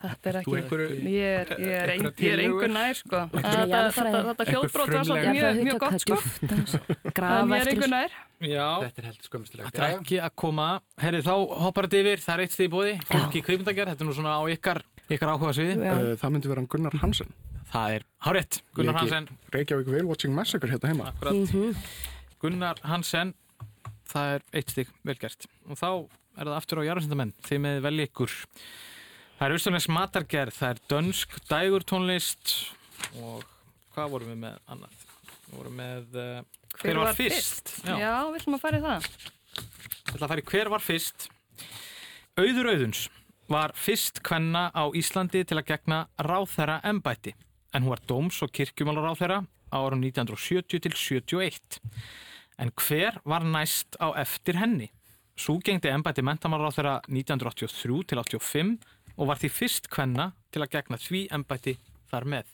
Þetta er ekki, ég er, ég er, ein, ég er einhver nær sko, þetta, þetta, þetta hljóðbrót var svolítið mjög, mjög gott sko, það er einhver nær. Já, þetta er heldur skömmistilegt. Þetta er ekki að koma, herri þá hoppar þetta yfir, það er eitt stíð í bóði, fólki kveipmyndager, þetta er nú svona á ykkar, ykkar áhuga sviði. Uh, það myndi vera Gunnar Hansen. Það er, hárétt, Gunnar Hansen. Reykjavík Whale Watching Massacre hérna heima. Akkurat, -hmm. Gunnar Hansen, það er eitt stíð velgert og þá er það aftur á jarðsendamenn, þið með vel ykkur. Það er auðvitaðlega smatargerð, það er dönsk dægurtónlist og hvað vorum við með annað? Við vorum með uh, hver, hver var, var fyrst? fyrst? Já, Já við ætlum að fara í það. Við ætlum að fara í hver var fyrst. Auður Auðuns var fyrst kvenna á Íslandi til að gegna ráþæra embætti en hún var dóms- og kirkjumálar ráþæra á árum 1970 til 71. En hver var næst á eftir henni? Sú gengdi embætti mentamálar ráþæra 1983 til 85 og var því fyrst kvenna til að gegna því ennbætti þar með.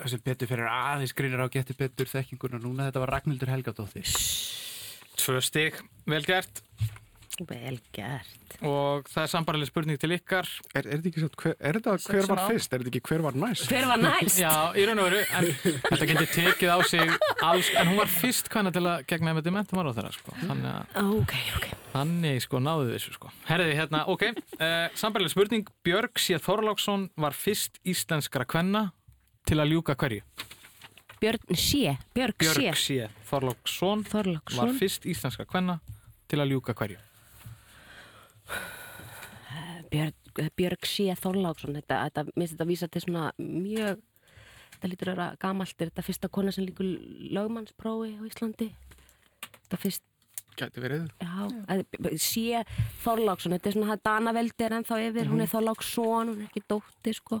Það sem betur fyrir aðeins grýnir á getur betur þekkinguna núna, þetta var Ragnhildur Helgadóttir. Tvö stygg, vel gert. Vel gert. Og það er sambarileg spurning til ykkar. Er, er þetta ekki svo, hver, er þetta hver var fyrst? Er þetta ekki hver var næst? Hver var næst? Já, í raun og veru, en þetta getur tekið á sig alls, en hún var fyrst hvenna til að gegna með dementum ára á þeirra, sko. Þannig að, ok, ok. Þannig, sko, náðu þessu, sko. Herði, hérna, ok, uh, sambarileg spurning. Björg C. Þorláksson var fyrst íslenskara hvenna til að ljúka hverju? Björg C. Björg C. Björg C. Þorláksson var fyrst íslenskara hvenna til að ljúka hverju? Björg, Björg sé Þorláksson þetta, þetta, minnst þetta vísa til svona mjög þetta lítur að vera gamalt er þetta fyrsta kona sem líkur lögmannsprófi á Íslandi þetta fyrst Gæti verið. Já, sé Þorláksson, þetta er svona að Danaveldi er ennþá yfir, mm -hmm. hún er. Þorláksson, hún er ekki dóttir, sko.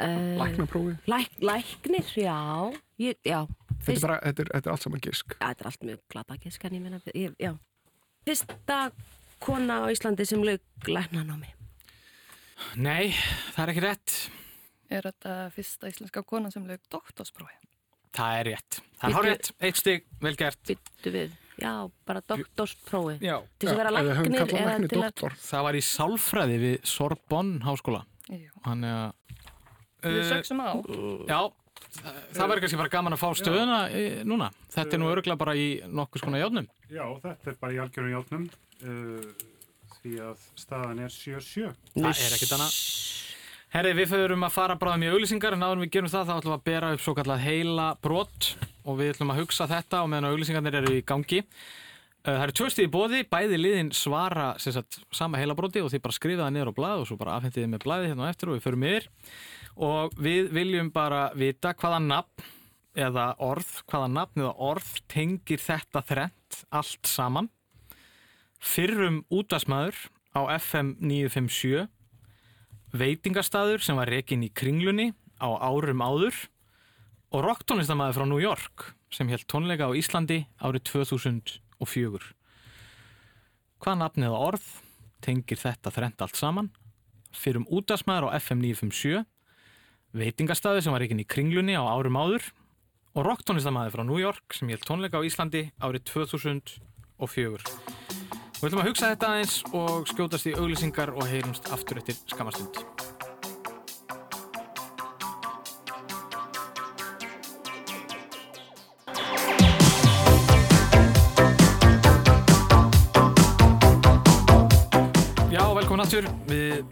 Uh, Læknaprófi? Læk, læknir, já. Ég, já. Þetta, er bara, þetta, er, þetta er allt saman gisk? Þetta er allt mjög glata gisk, en ég meina, já. Fyrsta kona á Íslandi sem lög læknanámi? Nei, það er ekki rétt. Er þetta fyrsta íslenska kona sem lög doktorsprófi? Það er rétt. Það er hár rétt. Eitt stygg, vel gert. Byttu við. Já, bara doktorsprófi. Já. Til þess að vera læknir eða til að... Það var í Sálfræði við Sorbonne háskóla. Já. Þannig að... Við söksum á. Já. Það verður kannski bara gaman að fá stöðuna núna. Þetta er nú öruglega bara í nokkus konar játnum. Já, þetta er bara í algjörðum játnum. Uh, því að staðan er 7-7. Það er ekkit annað. Herri, við förum að fara bráðum í auglýsingar en áður við gerum það þá ætlum við að bera upp svo kallað heila brott og við ætlum að hugsa þetta og meðan auglýsingarnir eru í gangi. Eh, það eru tvö stíði bóði, bæði liðin svara sagt, sama heila brotti og þið bara skrifaða niður á blað og svo bara afhendiði með blaði hérna og eftir og við förum yfir og við viljum bara vita hvaða nafn eða orð, hvaða nafn eða orð tengir þetta þrent allt saman. Fyrrum útasmaður á FM 957 veitingastadur sem var rekin í kringlunni á árum áður og rocktónlistamæði frá New York sem held tónleika á Íslandi árið 2004. Hvað nafnið orð tengir þetta þrent allt saman? Fyrum útasmæður á FM 957, veitingastadur sem var rekin í kringlunni á árum áður og rocktónlistamæði frá New York sem held tónleika á Íslandi árið 2004. Við ætlum að hugsa þetta aðeins og skjótast í auglýsingar og heyrumst aftur eftir skamastund. Já, velkomin aftur. Við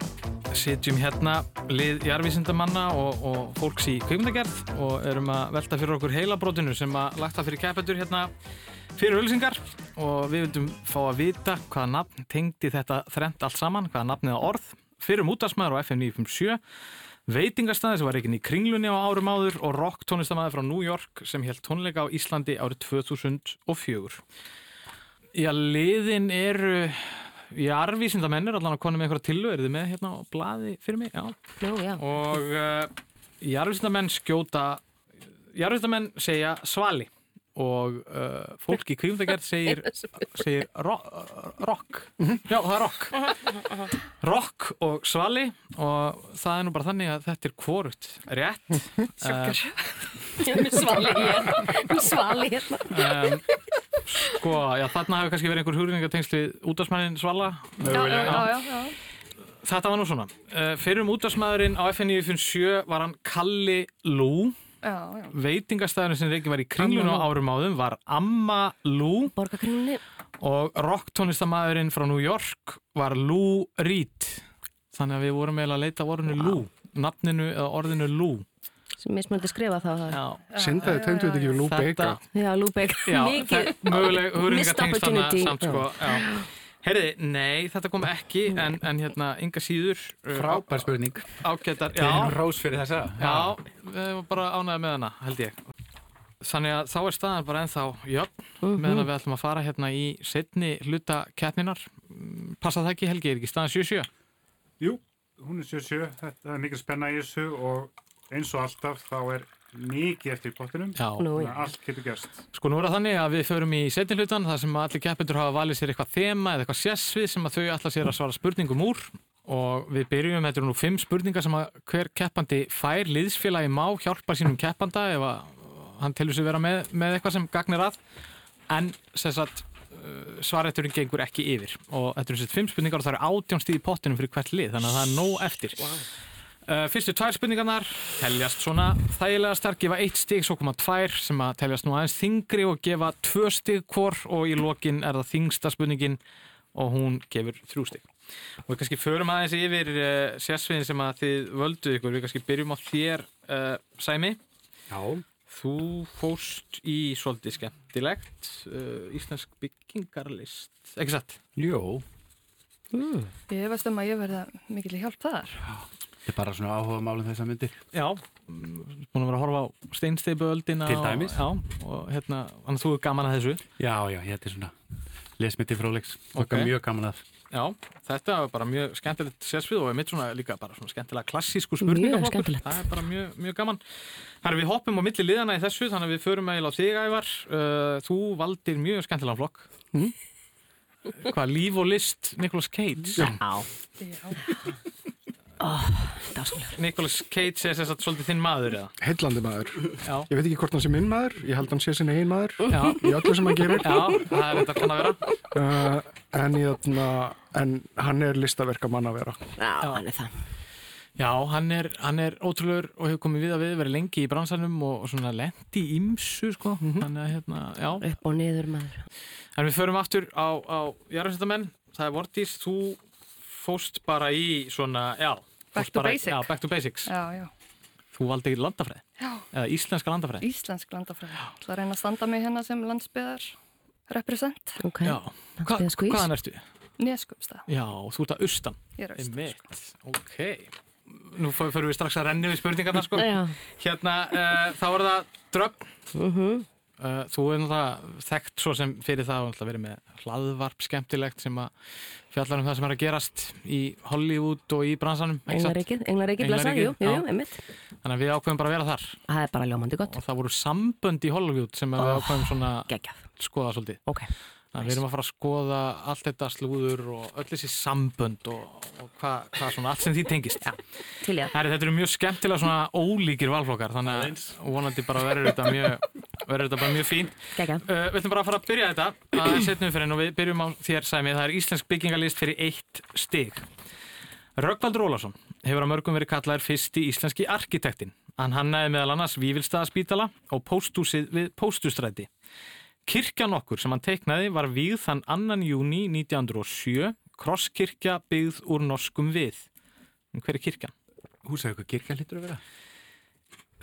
sitjum hérna lið jarvísindamanna og, og fólks í kveimdagerð og erum að velta fyrir okkur heilabrótinu sem að lagt það fyrir kæpendur hérna fyrir auðlýsingar og við vildum fá að vita hvaða nafn tengdi þetta þrent allt saman, hvaða nafn eða orð. Fyrir mútasmæður á FM 957 veitingastæði sem var reygin í kringlunni á árum áður og rock tónlistamæði frá New York sem held tónleika á Íslandi árið 2004 Já, liðin eru arvísindamenn er allan að konu með er þið með hérna á bladi fyrir mig? Já, Jú, já. og uh, í arvísindamenn skjóta í arvísindamenn segja svali. Og uh, fólk í kvímundagerð segir, segir ro rock. Já það er rock. Rock og svali. Og það er nú bara þannig að þetta er kvorut rétt. Uh, svali hér svali hérna sko já þarna hefur kannski verið einhver hugringatengsli útdagsmænin svala. Já, já, já, já Þetta var nú svona. Uh, fyrir um útdagsmæðurinn á FN957 var hann Kalli Lú. Veitingastæðinu sem reyngi var í kringlun á árum áðum var Amma Lou og rocktónlistamæðurinn frá New York var Lou Reed. Þannig að við vorum eiginlega að leita orðinu Lou. Nafninu eða orðinu Lou mismöndi skrifa þá Sindaði tegndu þetta ekki við Lou Bega? Já, Lou Bega. Mikið missed opportunity. samt, sko, Herriði, nei, þetta kom ekki en, en hérna, ynga síður uh, Frábær spurning. Ágættar, já. Rós fyrir þessa. Já, við erum bara ánæðið með hana, held ég. Þannig að þá er staðan bara ennþá jöfn mm -hmm. meðan við ætlum að fara hérna í setni hluta keppninar Passa það ekki, Helgi, er ekki staðan 7-7? Jú, hún er 7-7 Þetta er mikil spenna í þessu og eins og alltaf þá er mikið eftir pottinum. Þannig að allt getur gerst. Sko nú er það þannig að við förum í setjinlutan þar sem allir keppindur hafa valið sér eitthvað þema eða eitthvað sérsvið sem að þau allar sér að svara spurningum úr. Og við byrjum, þetta eru nú fimm spurningar sem að hver keppandi fær liðsfélagi má hjálpa sínum keppanda ef hann telur sig vera með, með eitthvað sem gagnir að. En sagt, uh, svarætturinn gengur ekki yfir. Og þetta eru fimm spurningar og það eru átjónstíð í pottinum fyrir hvert lið þannig að það er nóg eftir. Wow. Uh, fyrstu tvær spurningarnar teljast svona þægilega stark, gefa eitt stig, svo koma tvær sem að teljast nú aðeins þingri og gefa tvö stig hvor og í lokin er það þingsta spurningin og hún gefur þrjú stig. Og við kannski förum aðeins yfir uh, sérsviðin sem að þið völdu ykkur, við kannski byrjum á þér uh, Sæmi. Já. Þú fóst í svolítið skemmtilegt, íslensk byggingarlist, ekki satt? Jó. Mm. Ég veist um að ég verða mikil hjálp þar. Já. Þetta er bara svona áhuga málum þess að myndir. Já, búin að vera að horfa á steinsteipuöldina. Til dæmis. Og, já, og hérna, þannig að þú er gaman að þessu. Já, já, þetta er svona lesmyndi frólegs. Okay. Mjög gaman að. Já, þetta er bara mjög skemmtilegt sérsvið og er mitt svona líka bara svona skemmtilega klassísku spurningaflokkur. Það er bara mjög, mjög gaman. Þannig við hoppum á milli liðana í þessu, þannig að við förum eiginlega á þig ævar. Uh, þú valdir mjög skemmtilega flokk. Mm. Hvað, líf og list Nicolas Cage? Já. Já. Oh, Nicolas Cage er þess að svolítið þinn maður eða? Heillandi maður. Já. Ég veit ekki hvort hann sé minn maður Ég held hann sé sinni einn maður Já. í öllu sem hann gerir. Já, það er þetta kann að vera. Uh, en, ég, en hann er listaverka mann að vera. Já, hann er það. Já, hann er, hann er ótrúleur og hefur komið við að við verið lengi í bransanum og, og svona lendi ímsu sko. Mm -hmm. Þannig að hérna, já. Upp og niður maður. En við förum aftur á, á Járvæmsættamenn Það er Vortís, þú fóst bara í svona, já Back to, bara, basic. já, back to basics Já, já Þú valdi landafræði? Já Eða íslenska landafræði? Íslensk landafræði Það að reyna að standa mig hérna sem landsbyðar represent Ok, landsbyðar skvís Hvaðan ertu? Neskupstað Já, þú ert að austan Ég er austan sko. Ok Nú fyrir við strax að renni við spurningarna sko Hérna, uh, þá er það drögg uh mhm. -huh. Uh, Þú er náttúrulega þekkt svo sem fyrir það að vera með hlaðvarp skemmtilegt sem að fjallar um það sem er að gerast í Hollywood og í bransanum Englaríkið, Englaríkið, blessa, jú, jú, jú, einmitt. Þannig að við ákveðum bara að vera þar. Það er bara ljómandi gott. Og það voru sambönd í Hollywood sem oh, við ákveðum svona geggjaf. skoða svolítið. Okay. Við erum að fara að skoða allt þetta slúður og öll þessi sambönd og, og hvað hva svona allt sem því tengist. Ja, til ég. Þetta eru mjög skemmtilega svona ólíkir valflokkar þannig að vonandi bara verður þetta mjög, verður þetta bara mjög fín. Uh, við ætlum bara að fara að byrja þetta að setja umferðin og við byrjum á þér sæmi. Það er Íslensk byggingalist fyrir eitt stig. Röggvaldur Ólarsson hefur að mörgum verið kallaður fyrst í íslenski arkitektin. Hann hannaði meðal annars Vívilstaðaspítala og póstúsið við póstustræti. Kirkjan okkur sem hann teiknaði var við þann 2. júni 1907, krosskirkja byggð úr norskum við. En hver er kirkjan? Húsauku kirkja lítur að vera?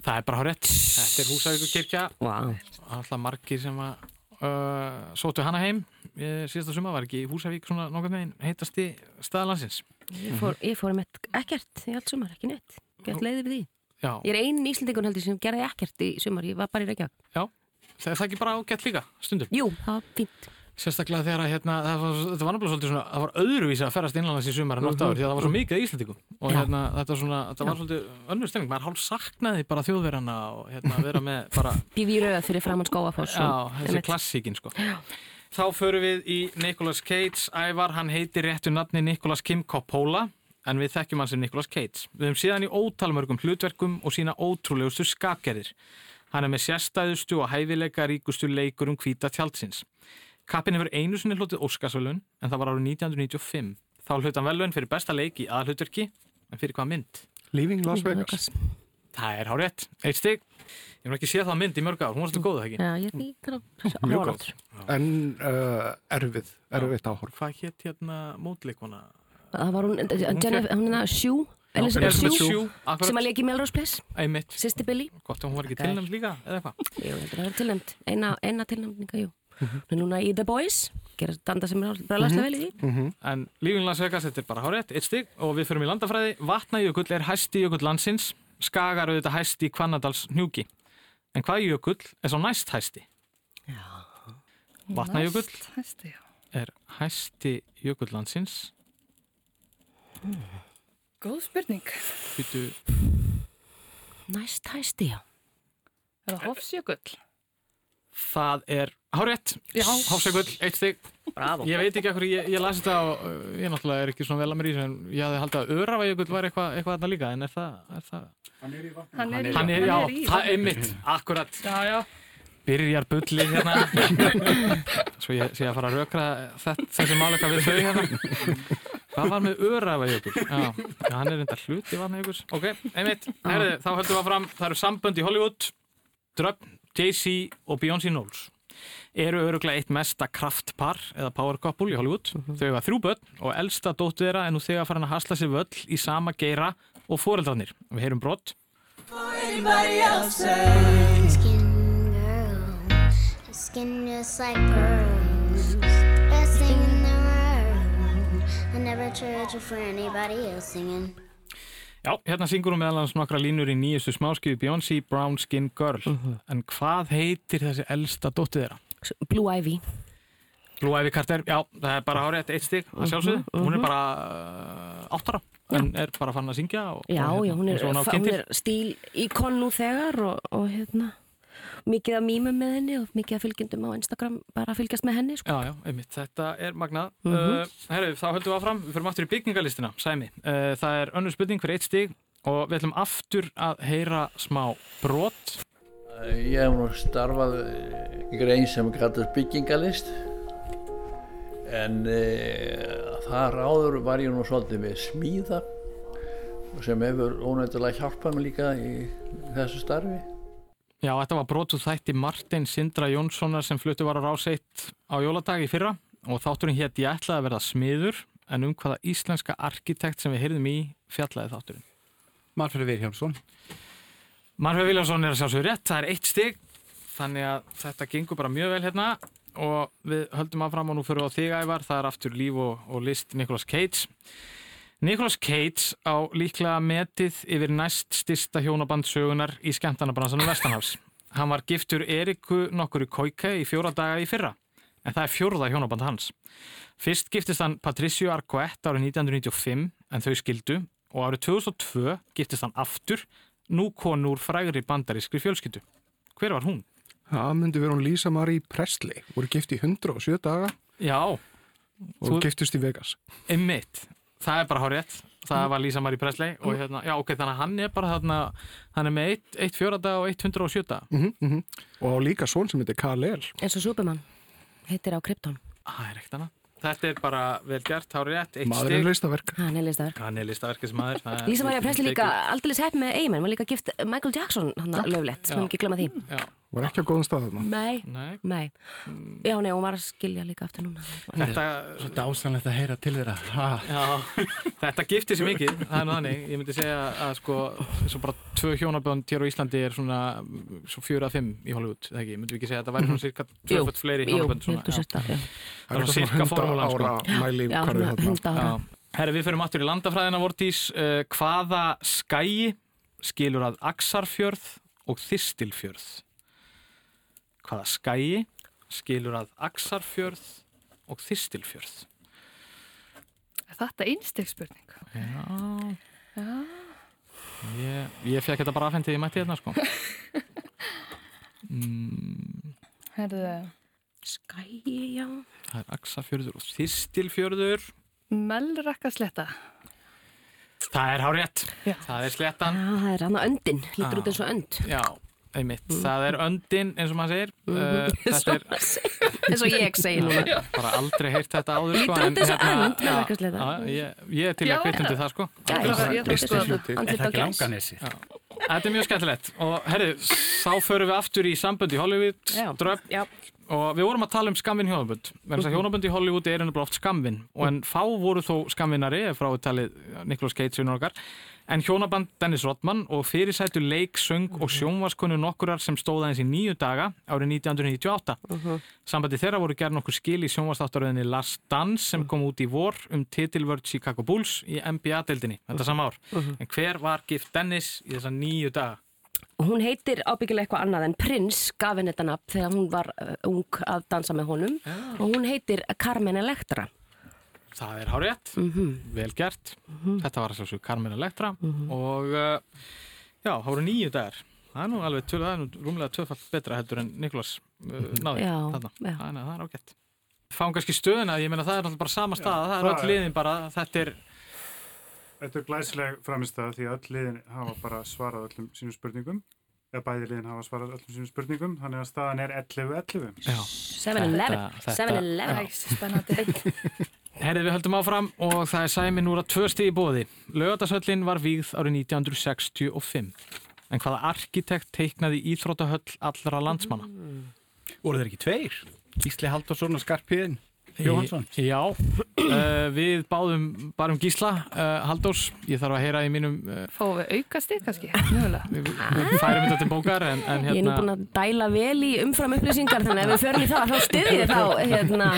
Það er bara hárétt. Þetta er Húsauku kirkja. Wow. Alltaf margir sem að uh, sótu hana heim síðasta suma, var ekki Húsavík svona nokkur meginn heitasti staðalansins. Ég fór, ég fór með ekkert í allt sumar, ekki neitt. Gert leiði við því. Já. Ég er einin íslendingun heldur sem gerði ekkert í sumar, ég var bara í Reykjavík. Já. Það er það ekki bara ágætt líka, stundum? Jú, það var fínt. Sérstaklega þegar að hérna, það var, þetta var náttúrulega svolítið svona, það var öðruvísi að ferast innlandas í sumar en ótt áður því að það var svo mhm. mikið íslendingum og hérna, þetta, svona, þetta var svolítið önnur stefning, maður hálf saknaði bara þjóðverðana og hérna, vera með bara... Bífi rauð fyrir framann skóafoss. Já, þessi klassíkin sko. Já. Þá förum við í Nicolas Cage, ævar, hann heitir réttu nafni Nicolas Kim Coppola en við þekkjum hann sem Nicolas Cage. Við höfum síðan í ótalmörgum hlutverkum og sína ótrúlegustu skapgerðir. Hann er með sérstæðustu og hæfileika ríkustu leikur um hvita tjaldsins. Kappin hefur einu sinni hlutið Óskarsvölun en það var árið 1995. Þá hlut hann velun fyrir besta leik í aðhlutverki en fyrir hvað mynd? Leaving Las Vegas. Það er hárétt. Eitt stygg. Ég hef ekki séð það mynd í mörg ár. Hún var svolítið góð, ekki? Já, ég er ekki mjög góð. En uh, erfið, erfið áhorf. Hvað hétt hérna mótleikona? Það var hún, hún er það Sjú. Elizabeth Shue sem að leki Melrose Place. Sister Billy Gott að hún var ekki tilnæmt líka eða hvað Jú, þetta er tilnæmt, eina, eina tilnæmninga, jú. Mm -hmm. Núna í The Boys gerir danda sem er bræðast vel í því. Mm -hmm. En lífing Las Vegas, þetta er bara hárétt eitt stygg og við förum í landafræði. Vatnajökull er hæsti jökull landsins. Skagar auðvitað hæsti Kvannadals hnjúki. En hvað jökull er svo næst hæsti? Já. Vatnajökull er hæsti jökull landsins. Mm. Góð spurning. Býtu... Næst hæsti, já. Er það Hofsjökull? Það er hárétt. Já. Hofsjökull, eitt stygg. Bravo. Ég veit ekki ekkur, ég, ég lasi þetta og uh, ég náttúrulega er ekki svona vel að mér í þessu en ég hafði haldið að Öravæjökull var eitthvað eitthva þarna líka en er það... Er það... Hann er í vatn. Hann er í vatn. Hann er, já, í, það er mitt. Akkurat. Já, já. Byrjar bullið hérna. Svo ég sé að fara að rökra þessi máleika við þau hérna. Hvað var með Örafajökul? Já, já, hann er reynda hluti vatnajökuls. Ok, einmitt, herriði, þá höldum við að fram, það eru sambönd í Hollywood, Dröpp, Jay-Z og Beyoncé Knowles. Eru öruglega eitt mesta kraftpar eða power couple í Hollywood. Mm -hmm. Þau hefa þrjú börn og elsta dóttu þeirra er nú þegar farin að hasla sér völl í sama geira og foreldrarnir. Við heyrum brott. Skin girl, skin just like pearls, I never trade you for anybody else singing Já, hérna syngur hún meðalans nokkra línur í nýjustu smáskifu Beyoncé, Brown Skin Girl. Uh mhm. -huh. En hvað heitir þessi elsta dóttið þeirra? Blue Ivy. Blue Ivy Carter, já, það er bara árið eitt stygg að sjálfsögðu. Uh -huh, uh -huh. Hún er bara uh, áttara, en er bara fann að syngja. Og, já, og, hérna, já, hún er, hún er stíl íkon nú þegar og, og hérna mikið að mýmum með henni og mikið að fylgjendum á Instagram bara að fylgjast með henni sko. Já, já, einmitt, þetta er magnað. Mm -hmm. uh, Herru, þá höldum við áfram, við fyrir aftur í byggingalistina Sæmi, uh, það er önnur spurning fyrir eitt stíg og við ætlum aftur að heyra smá brot. Ég hef nú starfað í grein sem kallast byggingalist en uh, þar áður var ég nú svolítið með smíða sem hefur ónættilega hjálpað mig líka í þessu starfi Já, þetta var brotuð þætti Martin Sindra Jónssonar sem fluttu var á ráseitt á jóladagi fyrra og þátturinn hétt ég ætlaði að verða smiður en um hvaða íslenska arkitekt sem við heyrðum í fjallaði þátturinn. Marfjörður Viljámsson. Marfjörður Viljámsson er að sjálfsögur rétt, það er eitt stygg þannig að þetta gengur bara mjög vel hérna og við höldum áfram og nú fyrir á þig ævar, það er aftur líf og, og list Nicolas Cage. Nicolas Cage á líklega metið yfir næst styrsta hjónabandsögunar í skemmtarnabransanum Vestanhavs. Hann var giftur Eriku nokkur í Koike í fjóra daga í fyrra, en það er fjóruða hjónaband hans. Fyrst giftist hann Patricio Arquette árið 1995, en þau skildu, og árið 2002 giftist hann aftur, nú konur frægri bandarískri fjölskyldu. Hver var hún? Það myndi vera hún Lisa Marie Presley, voru gift í 107 daga. Já. Og þú... giftist í Vegas. Emmitt það er bara hár rétt það var Lisa Marie Presley og hérna, já ok, þannig að hann er bara þarna hann er með 1 fjórada og 1 hundra og sjöta mm -hmm, mm -hmm. og líka svon sem heitir Kal-El eins og Superman. Heitir á Krypton. Það er ekkert annað. Þetta er bara vel gert, þá er rétt Maður er listaverk. Hann er listaverk. Hann er listaverkis maður Lísa Maria Presley líka aldrei sett með Eyman Var líka gift Michael Jackson hann að löflegt Svo ekki glemma því. Já. Var ekki á góðum stað þarna. Nei, nei, nei. Já, nei, hún var að skilja líka aftur núna. Þetta er svo dásanlegt að heyra til þeirra. Þetta giftir sér mikið Það er náðan Ég myndi segja að sko Svo bara tvö hjónabönd hér á Íslandi er svona Svo fjóra að fimm í Hollywood Það ekki, myndi við ekki segja að það væri svona cirka Tvöfött fleiri hjónabönd Það er svona hundra ára mæli Herri, við fyrir aftur í landafræðina vortís. Uh, Hvaða skæi skilur að Aksarfjörð og Þistilfjörð? Þistilfjörð Er þetta einstegspurning? Já, Já. Ég, ég fekk þetta bara aðfendið í mætti hérna sko. Mm. Herðu. Skæi, já. Það er Aksarfjörður og Þistilfjörður. Melrakka sletta Það er hár rétt, það er slettan Já, það er hann að öndin, lítur út eins og önd. Já einmitt, mm. það er öndin eins og maður segir. Mm. Uh, þetta er eins og ég segi núna bara aldrei heyrt þetta áður sko, en, hérna, ég, ég er til að kvitundi það sko. Já, ég, ég, er það langanessi þetta er mjög skemmtilegt. Og herri, þá förum við aftur í sambund í Hollywood. Dröf og við vorum að tala um skamvin hjónabönd verðan að hjónabönd í Hollywood er ennabla oft skamvin og en fá voru þó skamvinari frá talið Nicolas Cage og nokkar En hjónaband Dennis Rodman og fyrirsættu leik, söng og sjónvaskonu nokkurar sem stóða eins í nýju daga árið 1998. Uh -huh. Sambandi þeirra voru gerð nokkur skil í sjónvastáttaröðinni Last Dance sem kom út í vor um titilvörd Chicago Bulls í NBA-deildinni þetta sama ár. Uh -huh. En hver var gift Dennis í þessa nýju daga? Hún heitir ábyggilega eitthvað annað en Prince gaf henni þetta nafn þegar hún var uh, ung að dansa með honum ja. og hún heitir Carmen Electra. Það er hárétt, mm -hmm. vel gert. Mm -hmm. Þetta var svo Carmen Electra mm -hmm. og uh, já, það voru nýju dagar. Það er nú alveg það er nú rúmlega tvöfall betra heldur en Niklas uh, náði þarna. Þannig að það er ágætt. Fáum kannski stöðuna, ég meina það er náttúrulega bara sama stað, já, það er öll liðin bara, þetta er... Þetta er glæsleg framistæða því að öll liðin hafa bara svarað öllum sínum spurningum eða bæði liðin hafa svarað öllum sínum spurningum þannig að staðan er 11-11 7-11 7-11 Spennandi Herðið við höldum áfram og það er sæmin úr að tvö stið í bóði. Lögatarsöllin var vígð árið 1965. En hvaða arkitekt teiknaði Íþróttahöll allra landsmanna? Mm. Voru þeir ekki tveir? Gísli Haldursson og Skarpiðin Jóhansson? Já, uh, við báðum bara um Gísla uh, Haldurs. Ég þarf að heyra í mínum... Uh, Fáum við aukast þig kannski? við, við færum þetta til bókar en, en hérna... Ég er nú búin að dæla vel í umfram upplýsingar þannig að ef við förum í það þá styrir þá hérna...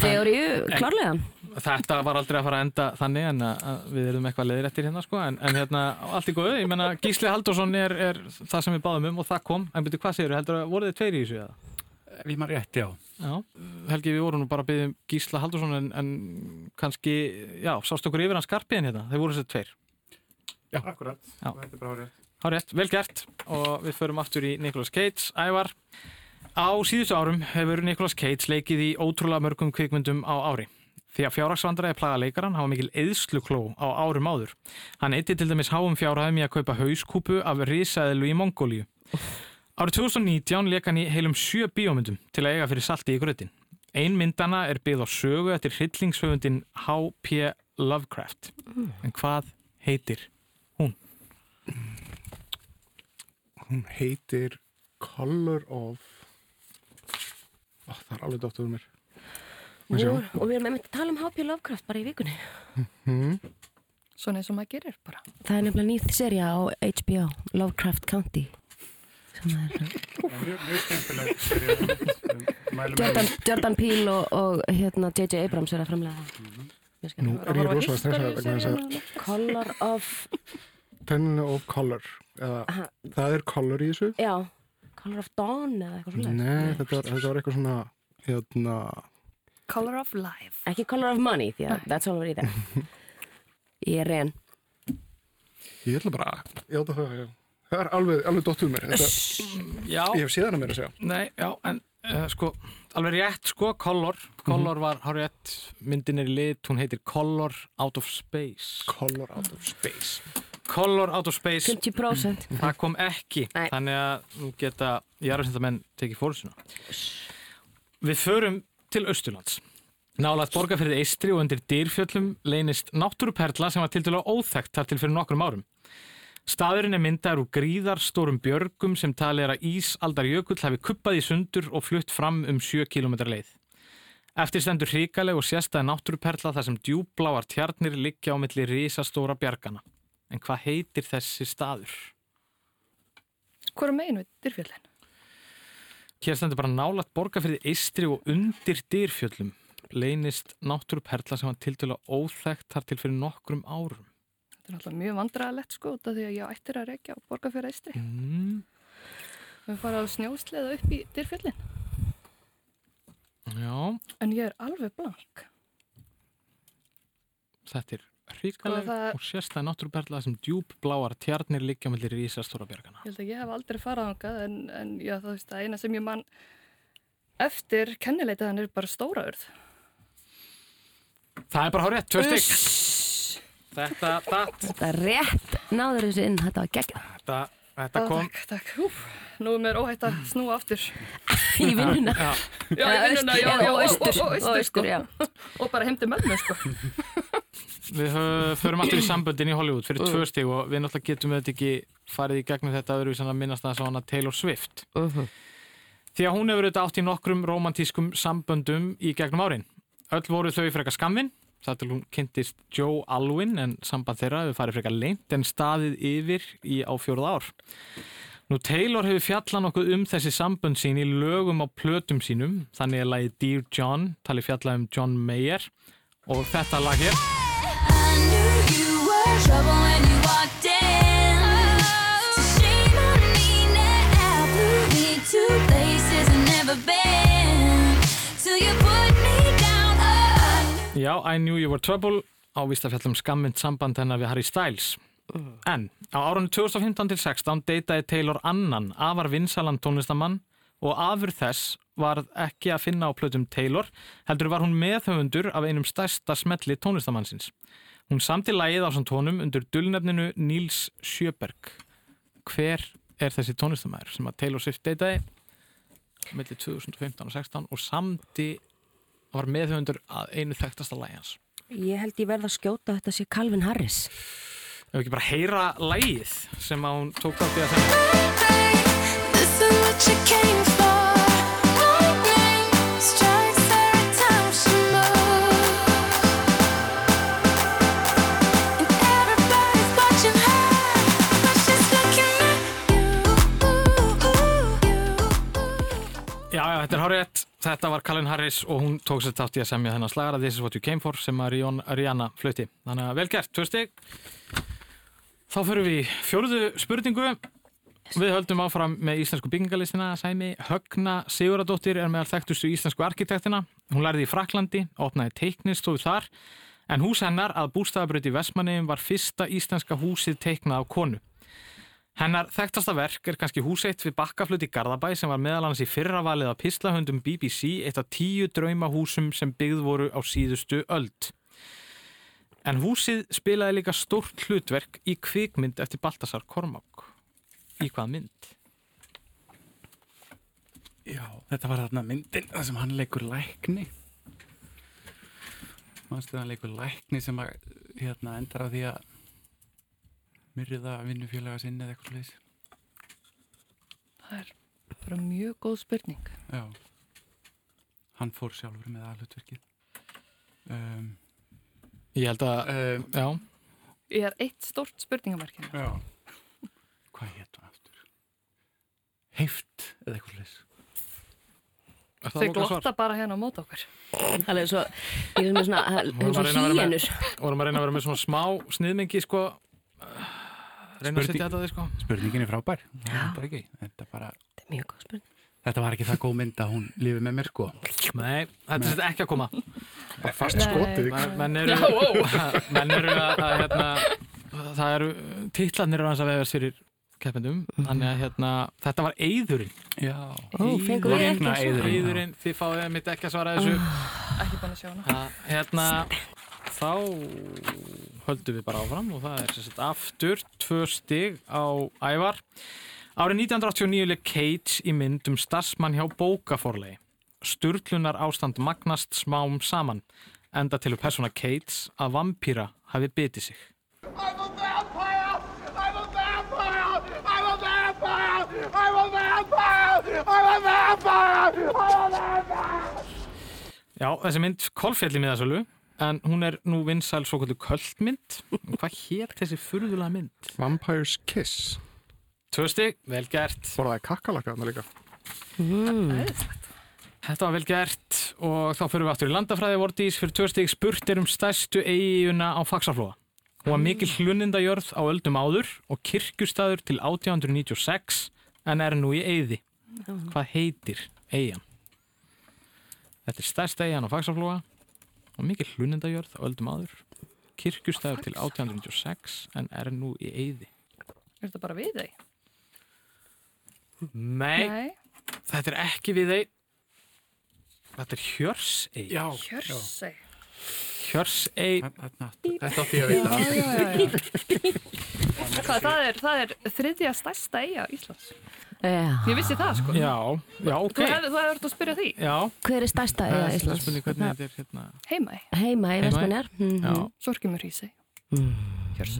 Þegar ég, klárlega þetta var aldrei að fara að enda þannig en að við erum eitthvað leiðrættir hérna sko en, en hérna, allt í góðu, ég menna Gísli Haldursson er, er það sem við báðum um og það kom, en byrju, hvað segir þú, heldur að voru þið tveir í þessu eða? Við maður rétt, já. Já. Helgi, við vorum nú bara að byggja um Gísla Haldursson en, en kannski, já, sást okkur yfir hans skarpiðin hérna, þeir voru þessi tveir. Já, akkurat, já. þetta er bara hárið Hárið, vel gert. Og við förum aftur í Nicolas Cage, Ævar Á síðustu árum hefur Nicolas Cage leikið í ótrúlega mörgum kvikmyndum á ári. Því að fjárhagsvandræði plaga leikaran hafa mikil eðslukló á árum áður. Hann eitti til dæmis háum fjárhæðum í að kaupa hauskúpu af risaðilu í Mongóliu. Árið 2019 leik hann í heilum sjö bíómyndum til að eiga fyrir salti í grötin. Ein myndana er byggð á sögu eftir hryllingshöfundin H.P. Lovecraft. En hvað heitir hún? Hún heitir Color of... Oh, það er alveg dótt úr mér. Jú, og við erum einmitt að tala um H.P. Lovecraft bara í vikunni mm. Svona eins og maður gerir bara Það er nefnilega nýtt seria á HBO Lovecraft County Mjög skemmtileg seria Jordan Peele og, og hérna, J.J. Abrams er að framlega Nú er ég rosalega stressað Color of Ten of Color eða, Það er color í þessu? Já, Color of Dawn eða eitthvað svona Nei, þetta var, þetta var eitthvað svona hérna Color of Life. Ekki Color of Money því að that's all we're eating Ég er reyn Ég ætla bara Já það er, það er alveg, alveg dottuð mér. Þetta, Já. Ég hef síðan að mér að segja. Nei, já, en uh, sko Alveg rétt sko, Color Color mm -hmm. var, hár rétt, myndin er í lit Hún heitir Color Out of Space. Color Out of Space. Color Out of Space. 50% Það kom ekki. Nei. Þannig að nú geta Járafsindamenn tekið fórsuna Við förum til Östurlands. Nálat borgarferðið Eistri og undir dýrfjöllum leynist náttúruperla sem var til dæla óþægt þar til fyrir nokkrum árum. Staðurinn er myndaður úr gríðarstórum björgum sem talið er að Ísaldar Jökull hafi kuppað í sundur og flutt fram um 7 km leið. Eftir stendur hríkaleg og sérstæði náttúruperla þar sem djúbláar tjarnir liggja á milli risastóra bjargana. En hvað heitir þessi staður? Hvor er megin við dýrfjöllin? Hér stendur bara nálat borgarferði eistri og undir dýrfjöllum leynist náttúruperla sem var til dæla óþægt þar til fyrir nokkrum árum. Þetta er alltaf mjög vandræðilegt sko því að ég ættir að reykja á borgarferði eistri. Mm. Við farum að snjósleiða upp í dýrfjöllin. Já. En ég er alveg blank. Þetta er hríkaleg sko, og sérstæði náttúruperla sem djúbbláar tjarnir liggja mellir í Ísastóra björgana. Ég held að ég hef aldrei farað ángað en, en já, það veist að eina sem ég mann eftir kennileitaðan er bara stóra urð. Það er bara hár rétt, tvö stygg. Þetta, það. Þetta er rétt, náður þessu inn, þetta var gegn. Þetta, þetta kom. Takk, takk, húf. Nú er mér óhætt að snúa aftur. Í vinnuna. Já, já í vinnuna, já, já, og austur, og austur, já. Og bara heimdi með mér, sko. Við förum alltaf í samböndin í Hollywood fyrir mm. tvö stíg og við náttúrulega getum við þetta ekki farið í gegnum þetta að minnast það svona Taylor Swift. Uh mhm. -huh. Því að hún hefur auðvitað átt í nokkrum romantískum samböndum í gegnum árin. Öll voru þau frekar skamvinn, það til hún kynntist Joe Alwyn en samband þeirra hefur farið frekar leint en staðið yfir í á fjóruð ár. Nú Taylor hefur fjallað nokkuð um þessi sambönd sín í lögum á plötum sínum, þannig að lagi Dear John tali fjallað um John Mayer og þetta lag hér trouble when you walked in. So shame on me now. Blew me to places I've never been. Till you put. Já, I knew you were trouble ávist að fjallum skammind samband hennar við Harry Styles. En á árunni 2015-16 deytaði Taylor annan afar vinsalan tónlistamann og afur þess var ekki að finna á plötum Taylor heldur var hún meðhauðundur af einum stærsta smelli tónlistamannsins. Hún samti lagið á samt tónum undir dullnefninu Níls Sjöberg. Hver er þessi tónlistamæður sem að Taylor Swift deytaði mellir 2015 og 16 og samti var meðhundur að einu þekktasta lagi hans? Ég held ég verða að skjóta þetta sé Calvin Harris. Ef við ekki bara heyra lagið sem að hún tók átt í að segja. Þetta er hárið, þetta var Colin Harris og hún tók sér tátt í að semja þennan slagara This is what you came for sem að Rihanna flöyti. Þannig að vel gert, tvö stygg. Þá fyrir við fjóruðu spurningu. Við höldum áfram með íslensku byggingalistina Sæmi. Högna Siguradóttir er meðal þekktustu íslensku arkitektina. Hún lærði í Fraklandi, opnaði teiknistóðu þar en hús hennar að bústæðabröyti Vestmanniðum var fyrsta íslenska húsið teiknað á konu. Hennar þekktasta verk er kannski húseitt við bakkaflut í Garðabæ sem var meðal hans í fyrravalið af pislahöndum BBC eitt af tíu draumahúsum sem byggð voru á síðustu öld. En húsið spilaði líka stórt hlutverk í kvikmynd eftir Baltasar Kormák. Í hvað mynd? Já, þetta var þarna myndin það sem hann leikur lækni. Mástu hann leikur lækni sem að, hérna, endar á því að myrriða vinnufélaga sinni eða eitthvað slúðis? Það er bara mjög góð spurning. Já, hann fór sjálfur með aðlutverkið. Um, ég held að, um, já. Ég er eitt stort spurningamarkina. Hérna. Já, hvað hétt hann aftur? Heift eða eitthvað slúðis? Þau glotta bara hérna á mót okkur. Það er svo, ég er með svona, hýjenur. Vorum að reyna að vera með svona smá sniðmengi, sko, reyna að setja þetta á því sko. spurningin er frábær. Þetta er ekki. Þetta, bara... þetta er mjög góð spurning. Þetta var ekki það góð mynd að hún lífi með mér sko. Nei, þetta er ekki að koma. Bara fast skotið menn eru menn eru að, að hérna, það eru títlanir að veðast fyrir keppendum mhm. þannig að hérna, þetta var Eidurinn já, Eidurinn Eidurinn, þið fáið mitt ekki að svara þessu. Ekki búin að sjá hana. Hérna þá höldum við bara áfram og það er sagt, aftur tvö stig á ævar. Árið 1989 leik Cage í mynd um starfsmann hjá bókaforlegi. Sturlunar ástand magnast smám saman, enda til að persóna Cage að vampýra hafi bitið sig. I'm a vampire! I'm a vampire! I'm a vampire! I'm a vampire! I'm a vampire! I'm a vampire! Já, þessi mynd kolfjalli miðasölu en hún er nú vinsæl svo kvöldu köldmynd. Hvað hér þessi furðulega mynd? Vampire's Kiss. Tvösti, vel gert. Var það kakkalaka þarna líka? Mm. Þetta var vel gert og þá fyrir við aftur í landafræði. Vortís fyrir tvösti spurt er um stærstu eiguna á Faxaflóa. Hún var mikil hlunindajörð á öldum áður og kirkustæður til 1896 en er nú í eigði hvað heitir eigin? Þetta er stærsta eigin á Faxaflóa og mikið hlunindajörð á öldum aður kirkustæður til 1896 en er nú í eyði. Er þetta bara við þeim? Nei, Nei, þetta er ekki við þeim Þetta er Hjörsey Já, Hjörsey Hjörsey Þetta átti ég að vita. Hvað, það er, það er þriðja stærsta eiga Íslands Ég vissi það sko. Já, já, ok. Þú hefði verið að spyrja því. Já. Hver er stærsta eiga Íslands? Hérna... Heimæ Heimæ, Vestmanjar mm -hmm. Sorkjumur Hísei mm.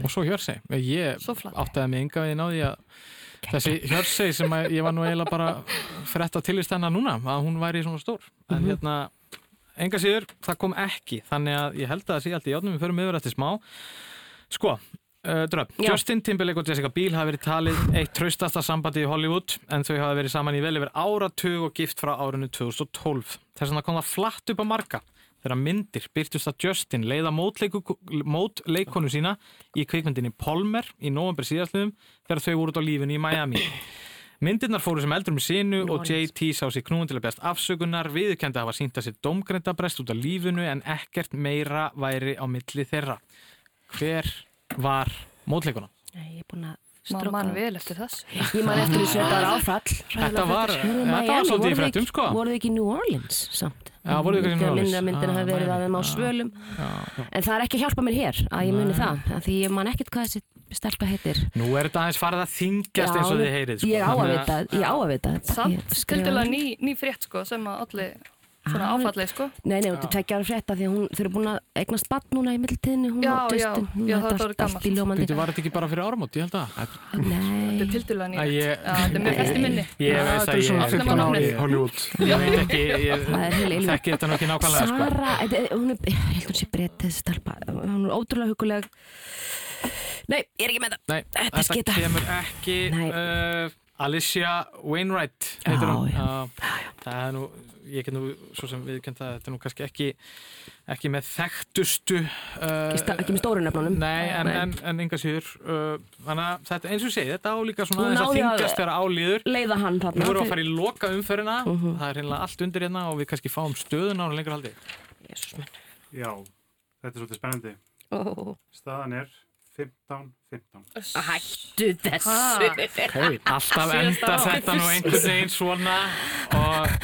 Og svo Hjörsei Ég áttaði mig ynga við náði að þessi Hjörsei sem að, ég var nú eiginlega bara frett að tilvist hennar núna að hún væri svona stór. En mm -hmm. hérna, enga síður, það kom ekki. Þannig að ég held að það sé allt í átnum við förum yfir eftir smá. Sko, Uh, Justin Timberlake og Jessica Biel hafa verið talið eitt traustasta sambandi í Hollywood en þau hafa verið saman í vel yfir áratug og gift frá árunni 2012. Þess vegna kom það flatt upp á marga þegar myndir byrtust að Justin leiða mótleikonu sína í kvikmyndinni Palmer í november síðastliðum þegar þau voruð á lífinu í Miami. Myndirnar fóru sem eldur með sinu og JT sá sér knúin til að beðast afsökunar, viðkendi að hafa sínt að sér domgreindabrest út af lífinu en ekkert meira væri á milli þeirra. Hver var mótleikuna? Ég er búin að stróka. Mann vel eftir þess. Ég man eftir þessu þetta var áfall. Þetta var, þetta var svolítið í frettum sko. Voruð ekki New Orleans samt? Já, voruð ekki New Orleans. Þegar myndina hafi verið að þeim á svölum. En það er ekki að hjálpa mér hér að ég muni það. Því ég man ekkert hvað þessi stelpa heitir. Nú er þetta aðeins farið að þingjast eins og þið heyrið. Ég á að vita, ég á að vita. Samt, skildilega ný frétt sko sem að allir Svona ah, áfallið sko? Nei, nei, þú tekja ára frétta því að hún, þau eru búin að eignast bann núna í mittiltíðinu, hún já, og Justin, hún já, það var gammalt. Þú var þetta ekki bara fyrir áramót, ég held að? Nei. Þetta er tildulega nýtt. Já, þetta er með festi minni. Ég veist að ég er 15 ári í Hollywood. Ég veit ekki, ég þekki þetta nokkið nákvæmlega sko. Sara, hún er, ég held hún sé breytt þessi stelpa, hún er ótrúlega huguleg. Nei, ég er ekki með það. Nei, þetta kemur ekki Alicia Wainwright heitir hún það er nú, ég get nú svo sem viðkjönd það, þetta er nú kannski ekki ekki með þekktustu uh, ekki með stórunöfnunum nei, en, en, en yngar síður uh, þannig að þetta, eins og sé, þetta álíka svona þess að þingast þeirra álíður leiða hann við vorum að fara í loka umferina uh -huh. það er reynilega allt undir hérna og við kannski fáum stöðun á lengur haldi. Já, þetta er svolítið spennandi. Oh. staðan er 15-15 Hættu þessu. Okay. Alltaf endar þetta nú einhvern veginn svona og,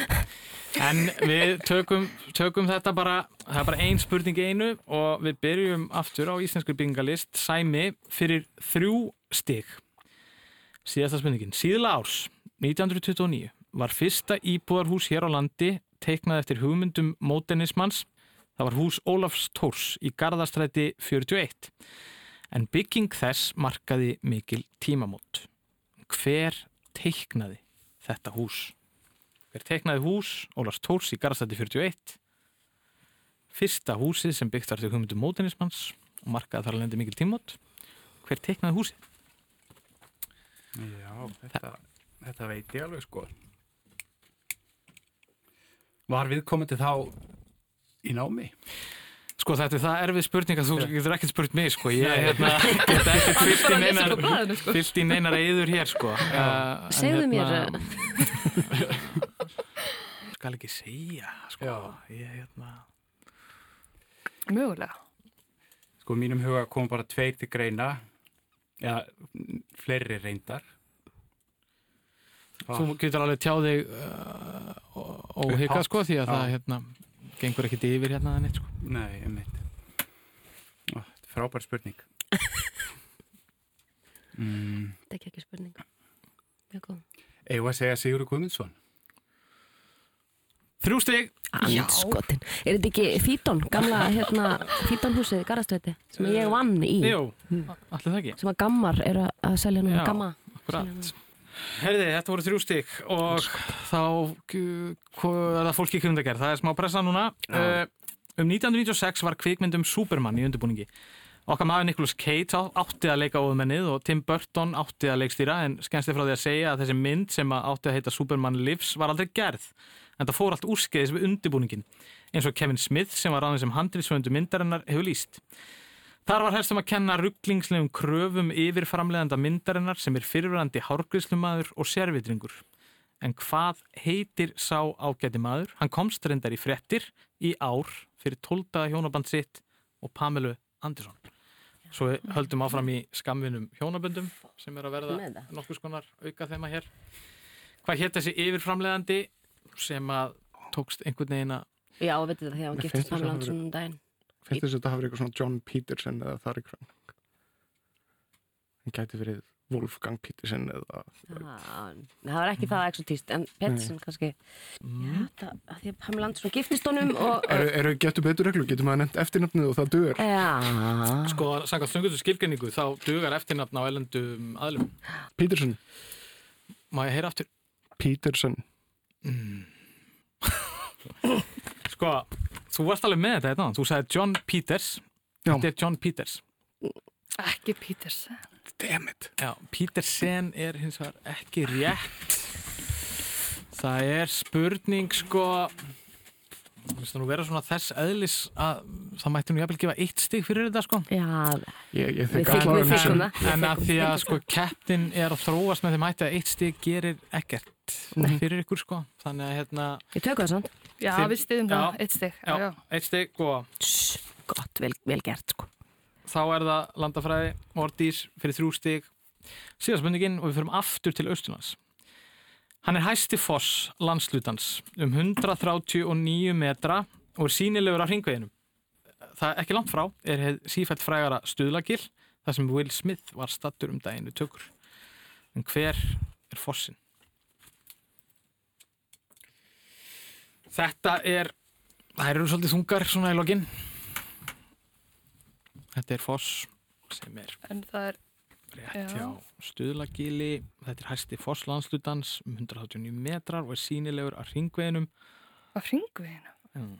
en við tökum, tökum þetta bara það er bara ein spurning einu og við byrjum aftur á Íslenskri byggingalist Sæmi fyrir þrjú stig síðasta spurningin síðla árs 1929 var fyrsta íbúðarhús hér á landi teiknað eftir hugmyndum mótenismans það var hús Ólafs Tórs í Garðastræti 41 en bygging þess markaði mikil tímamót. Hver teiknaði þetta hús? Hver teiknaði hús Ólars Tórs í Garastæti 41? Fyrsta húsið sem byggt var til hugmyndu mótenismans og markaði þar alveg mikil tímamót. Hver teiknaði húsið? Já, þetta, þetta veit ég alveg sko. Var viðkomandi þá í námi? Sko þetta er það erfið spurning að þú getur ekkert spurt mig sko, ég hérna, get ekkert fyllt í neinar, fyllt í neinar eður hér sko. Uh, Segðu mér. Skal ekki segja sko, ég hérna. Mögulega. Sko mínum huga kom bara tveir til greina, eða fleiri reyndar. Þú getur alveg tjáðið uh, og hika sko því að það hérna gengur ekkert yfir hérna neitt sko. Nei, ég meit Þetta er frábær spurning mm. Þetta er ekki spurning Mjög góð Eða að segja Sigurður Guðmundsson Þrjú stygg Anskotin Er þetta ekki Fítón, gamla hérna, Fítónhúsið í Garastræti sem ég vann í? Jú, allir það ekki? Sem að gammar eru að selja núna gamma. Akkurat. Herði, þetta voru þrjú stygg og þá er það fólki kundagerð, það er smá pressa núna. Uh, um 1996 var kvikmyndum Superman í undirbúningi. Okkar maður Nicolas Cage átti að leika óðmennið og Tim Burton átti að leikstýra en skemmst þið frá því að segja að þessi mynd sem átti að heita Superman Lives var aldrei gerð en það fór allt úrskeiðis við undirbúningin eins og Kevin Smith sem var ráðin sem handlisvöndu myndarinnar hefur líst Þar var helst um að kenna rugglingslegum kröfum yfir framleganda myndarinnar sem er fyrirverandi hárgríslumadur og sérvitringur. En hvað heitir sá ágæti maður? Hann komst reyndar í frettir í ár fyrir tóltaða hjónaband sitt og Pamelu Andersson. Svo höldum áfram í skamvinum hjónaböndum sem er að verða nokkus konar auka þema hér. Hvað hétt þessi yfirframlegandi sem að tókst einhvern veginn að... Já, veitu það þegar hann giftist Pamela Andersson um daginn. Finnst þess að þetta hafi verið eitthvað svona John Peterson eða þar eitthvað það gæti verið Wolfgang Peterson eða ah, það var ekki það exotíst en Pettersson kannski. Mm. já, það, því að Pamela Andersson giftist honum og, eru, eru getur betur reglu, getur maður nefnt eftirnafnið og það dugar? Já. sko, sangað þungutu skilgenningu þá dugar eftirnafn á elendum aðlum Peterson. Má ég heyra aftur? Peterson mm. sko Þú varst alveg með þetta hérna, þú sagði John Peters. Já. Þetta er John Peters. Ekki Peters. Dammit Já, Petersen er hins vegar ekki rétt. Það er spurning sko finnst það nú vera svona þess eðlis að það mætti nú jæfnvel gefa eitt stig fyrir þetta sko Já, ég, ég við fikkum það En að því að sko keppin er að þróast með því mætti að eitt stig gerir ekkert Nei. fyrir ykkur sko Þannig að hérna Ég tökum það svona Já, Þim, við stiðum það, eitt stygg. Já, já, eitt stygg og... Gott, vel, vel gert, sko. Þá er það landafræði, Mordís, fyrir þrjú stygg. Síðaspöndingin og við fyrum aftur til Östunlands. Hann er hæsti foss landslutans um 139 metra og er sínilegur á hringveginum. Það er ekki langt frá, er sífælt frægara stuðlagill, þar sem Will Smith var stattur um daginu tökur. En hver er fossin? Þetta er, það eru svolítið þungar svona í lokin. Þetta er foss sem er en það er rétt hjá stuðlagili. Þetta er hæsti fosslandslutans um 189 metrar og er sínilegur að ringveginum. Að ringveginum?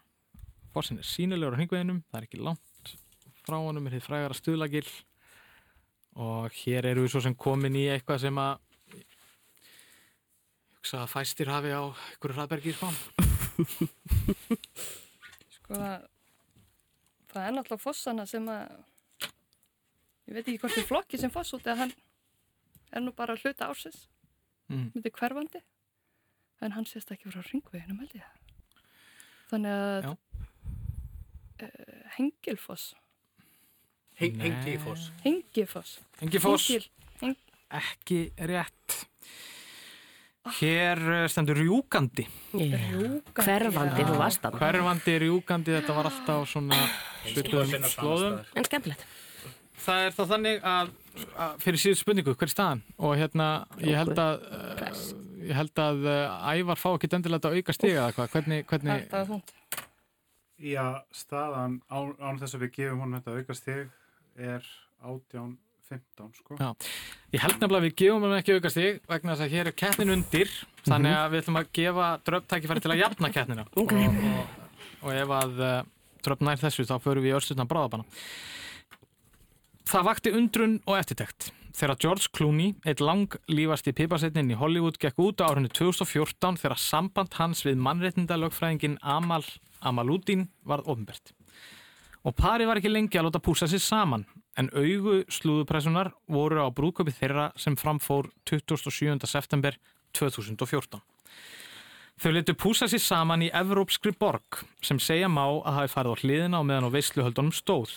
Fossin er sínilegur að ringveginum, það er ekki langt frá honum, er þið frægara stuðlagil og hér eru við svo sem komin í eitthvað sem að hugsa að fæstir hafi á ykkur ræðbergi í spán Sko það er náttúrulega fossana sem að ég veit ekki hvort það er flokki sem foss út eða hann er nú bara hluta ársins. Mm. myndi hverfandi. En hann sést ekki frá ringveginum held ég. Þannig að uh, Hengilfoss. Heng, Hengifoss Hengifoss Hengifoss Heng... ekki rétt. Hér eh, stendur rjúkandi. Hverfandi, þú varst að Hverfandi, rjúkandi, þetta var alltaf svona slóðum. En skemmtilegt Það er þá þannig að, að fyrir síðu spurningu, hver er staðan? Og hérna, ég held að uh, ég held að uh, ævar fá ekki endilega að auka stiga eða hvað, hvernig, hvernig... Það er þúnt Já, staðan án, án þess að við gefum honum þetta auka stig er átján 15 sko. Já, ég held nefnilega að við gefum hann ekki auka stig vegna þess að hér er kettnin undir þannig mhm. að við ætlum að gefa dröfntækifæri til að jafna kettnina okay. og, og, og ef að uh, dröfn nær þessu þá förum við í örstutna bráðabanna Það vakti undrun og eftirtekt þegar George Clooney, eitt lang lífasti pipasetnin í Hollywood, gekk út á árunni 2014 þegar samband hans við mannreitnda lögfræðingin Amal Amaluddin varð ofnbært. Og pari var ekki lengi að láta púsa sér saman en augu slúðupressunar voru á brúköpi þeirra sem framfór 27. september 2014. Þau letu púsa sér saman í Evrópskri borg sem segja má að hafi farið á hliðina og meðan á veisluhöldunum stóð.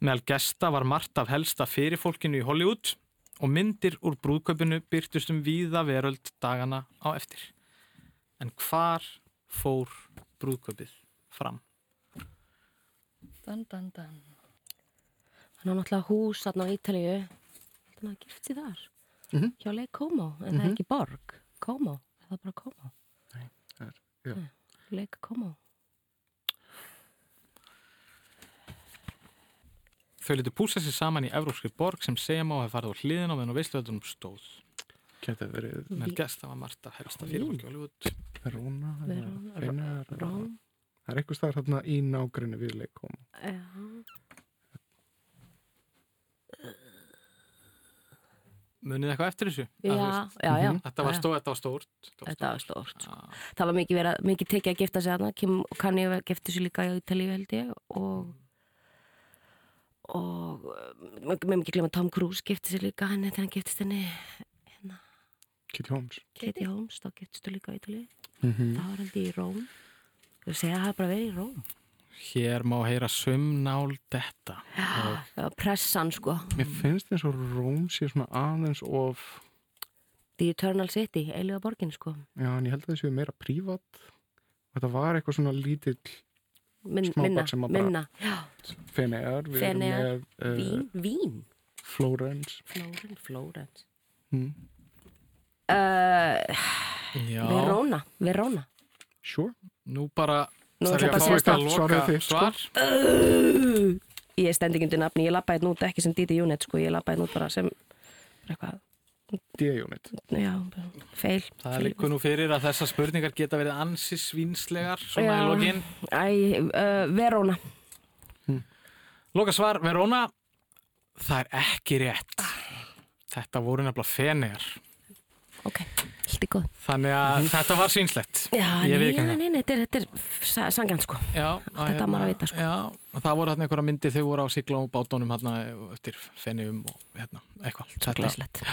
Meðal gesta var margt af helsta fyrirfólkinu í Hollywood og myndir úr brúðköpunu byrtust um víða veröld dagana á eftir. En hvar fór brúðköpið fram? Dan, dan, dan. Hann á náttúrulega hús aðná Ítalíu. Þannig að hann gift sér þar. Mm -hmm. Hjá Lake Como, en mm -hmm. það er ekki borg. Como, það er bara Como. Nei, það er, já. Lake Como. Þau litur púsa sér saman í Evrópski borg sem segja má að það farið á hliðin á meðan veistlöðunum stóð. Geta verið... Með gesta var Marta helsta fyrirfólki á Hollywood. Verona, Verona, Róm. Það er eitthvað staðar hérna í nágrinni við leikom. Já. Munið eitthvað eftir þessu? Já, já, já. Mhm. Þetta var, stó, þetta var stórt. Þetta var stórt. Sko. Það var mikið, vera, mikið tekið að gifta sig aðna. Kim og Kanye gifti sig líka í Ítalíu held ég og og maður með mikið glemja Tom Cruise giftið sér líka henni þegar hann giftist henni hérna. Kitty Holmes. Kitty Holmes, þá giftistu líka í Ítalið mm -hmm. þá held ég í Róm. Þú segja að það er bara verið í Róm. Hér má heyra sömnál þetta Já, og... pressan sko. Mér finnst eins og Róm sé svona aðeins of The Eternal City, eiliga borgin sko. Já, en ég held að það séu meira prívat. Þetta var eitthvað svona lítill Min, minna, minna. Fenegar Fenegar, uh, Vín? Vín? Flórens Flórens, Flórens hmm. uh, Verona Verona. Sure. Nú bara Nú er það bara sérst að loka svar. uh, Ég er stendingundu nafni, ég lappaði nút ekki sem Didi Júnett sko, ég lappaði nút bara sem eitthvað D-unit Já, feil Það er líka nú fyrir að þessar spurningar geta verið ansi svínslegar svona í login Æ, uh, Verona. Hm. Loka svar, Verona. Það er ekki rétt. Þetta voru nefnilega fenegar Ok, Þannig að mm. þetta var svínslegt Já, nei, nei, nei, þetta er, þetta er sangjan sko. Já, Þetta hérna, maður að vita sko. Já, það voru hérna einhverja myndi þau voru á sigla og bátónum hérna eftir fennium og hérna, eitthvað Svo glæslegt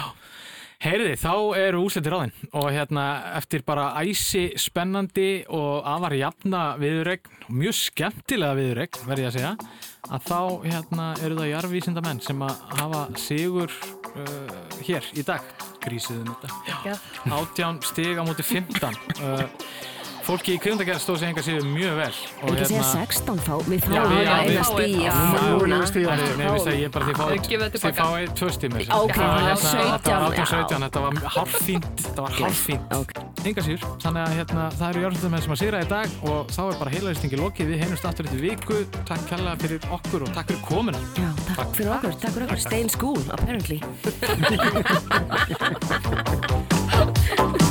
Heyriði, þá eru úsletir á þinn og hérna eftir bara æsi spennandi og afar jafna viðurregn mjög skemmtilega viðurregn verði ég að segja að þá hérna eru það jarfísinda menn sem að hafa sigur uh, hér í dag. Grísiðum þetta. Átján stig á móti 15 uh, fólki í krindagerð stóð sig enga síðu mjög vel og ekki segja 16 fá við fáum að eina stíja núna. Ég er bara því þið fáið tvö stími 18-17 þetta var hálffínt þetta var hálffínt enga síður þannig að hérna, það eru járnstöðumenn sem að sigra í dag og þá er bara heilaristingi lokið. Við heimumst aftur þetta viku. Takk kalla fyrir okkur og takk fyrir komuna. Takk fyrir okkur, takk fyrir okkur. Stay in school apparently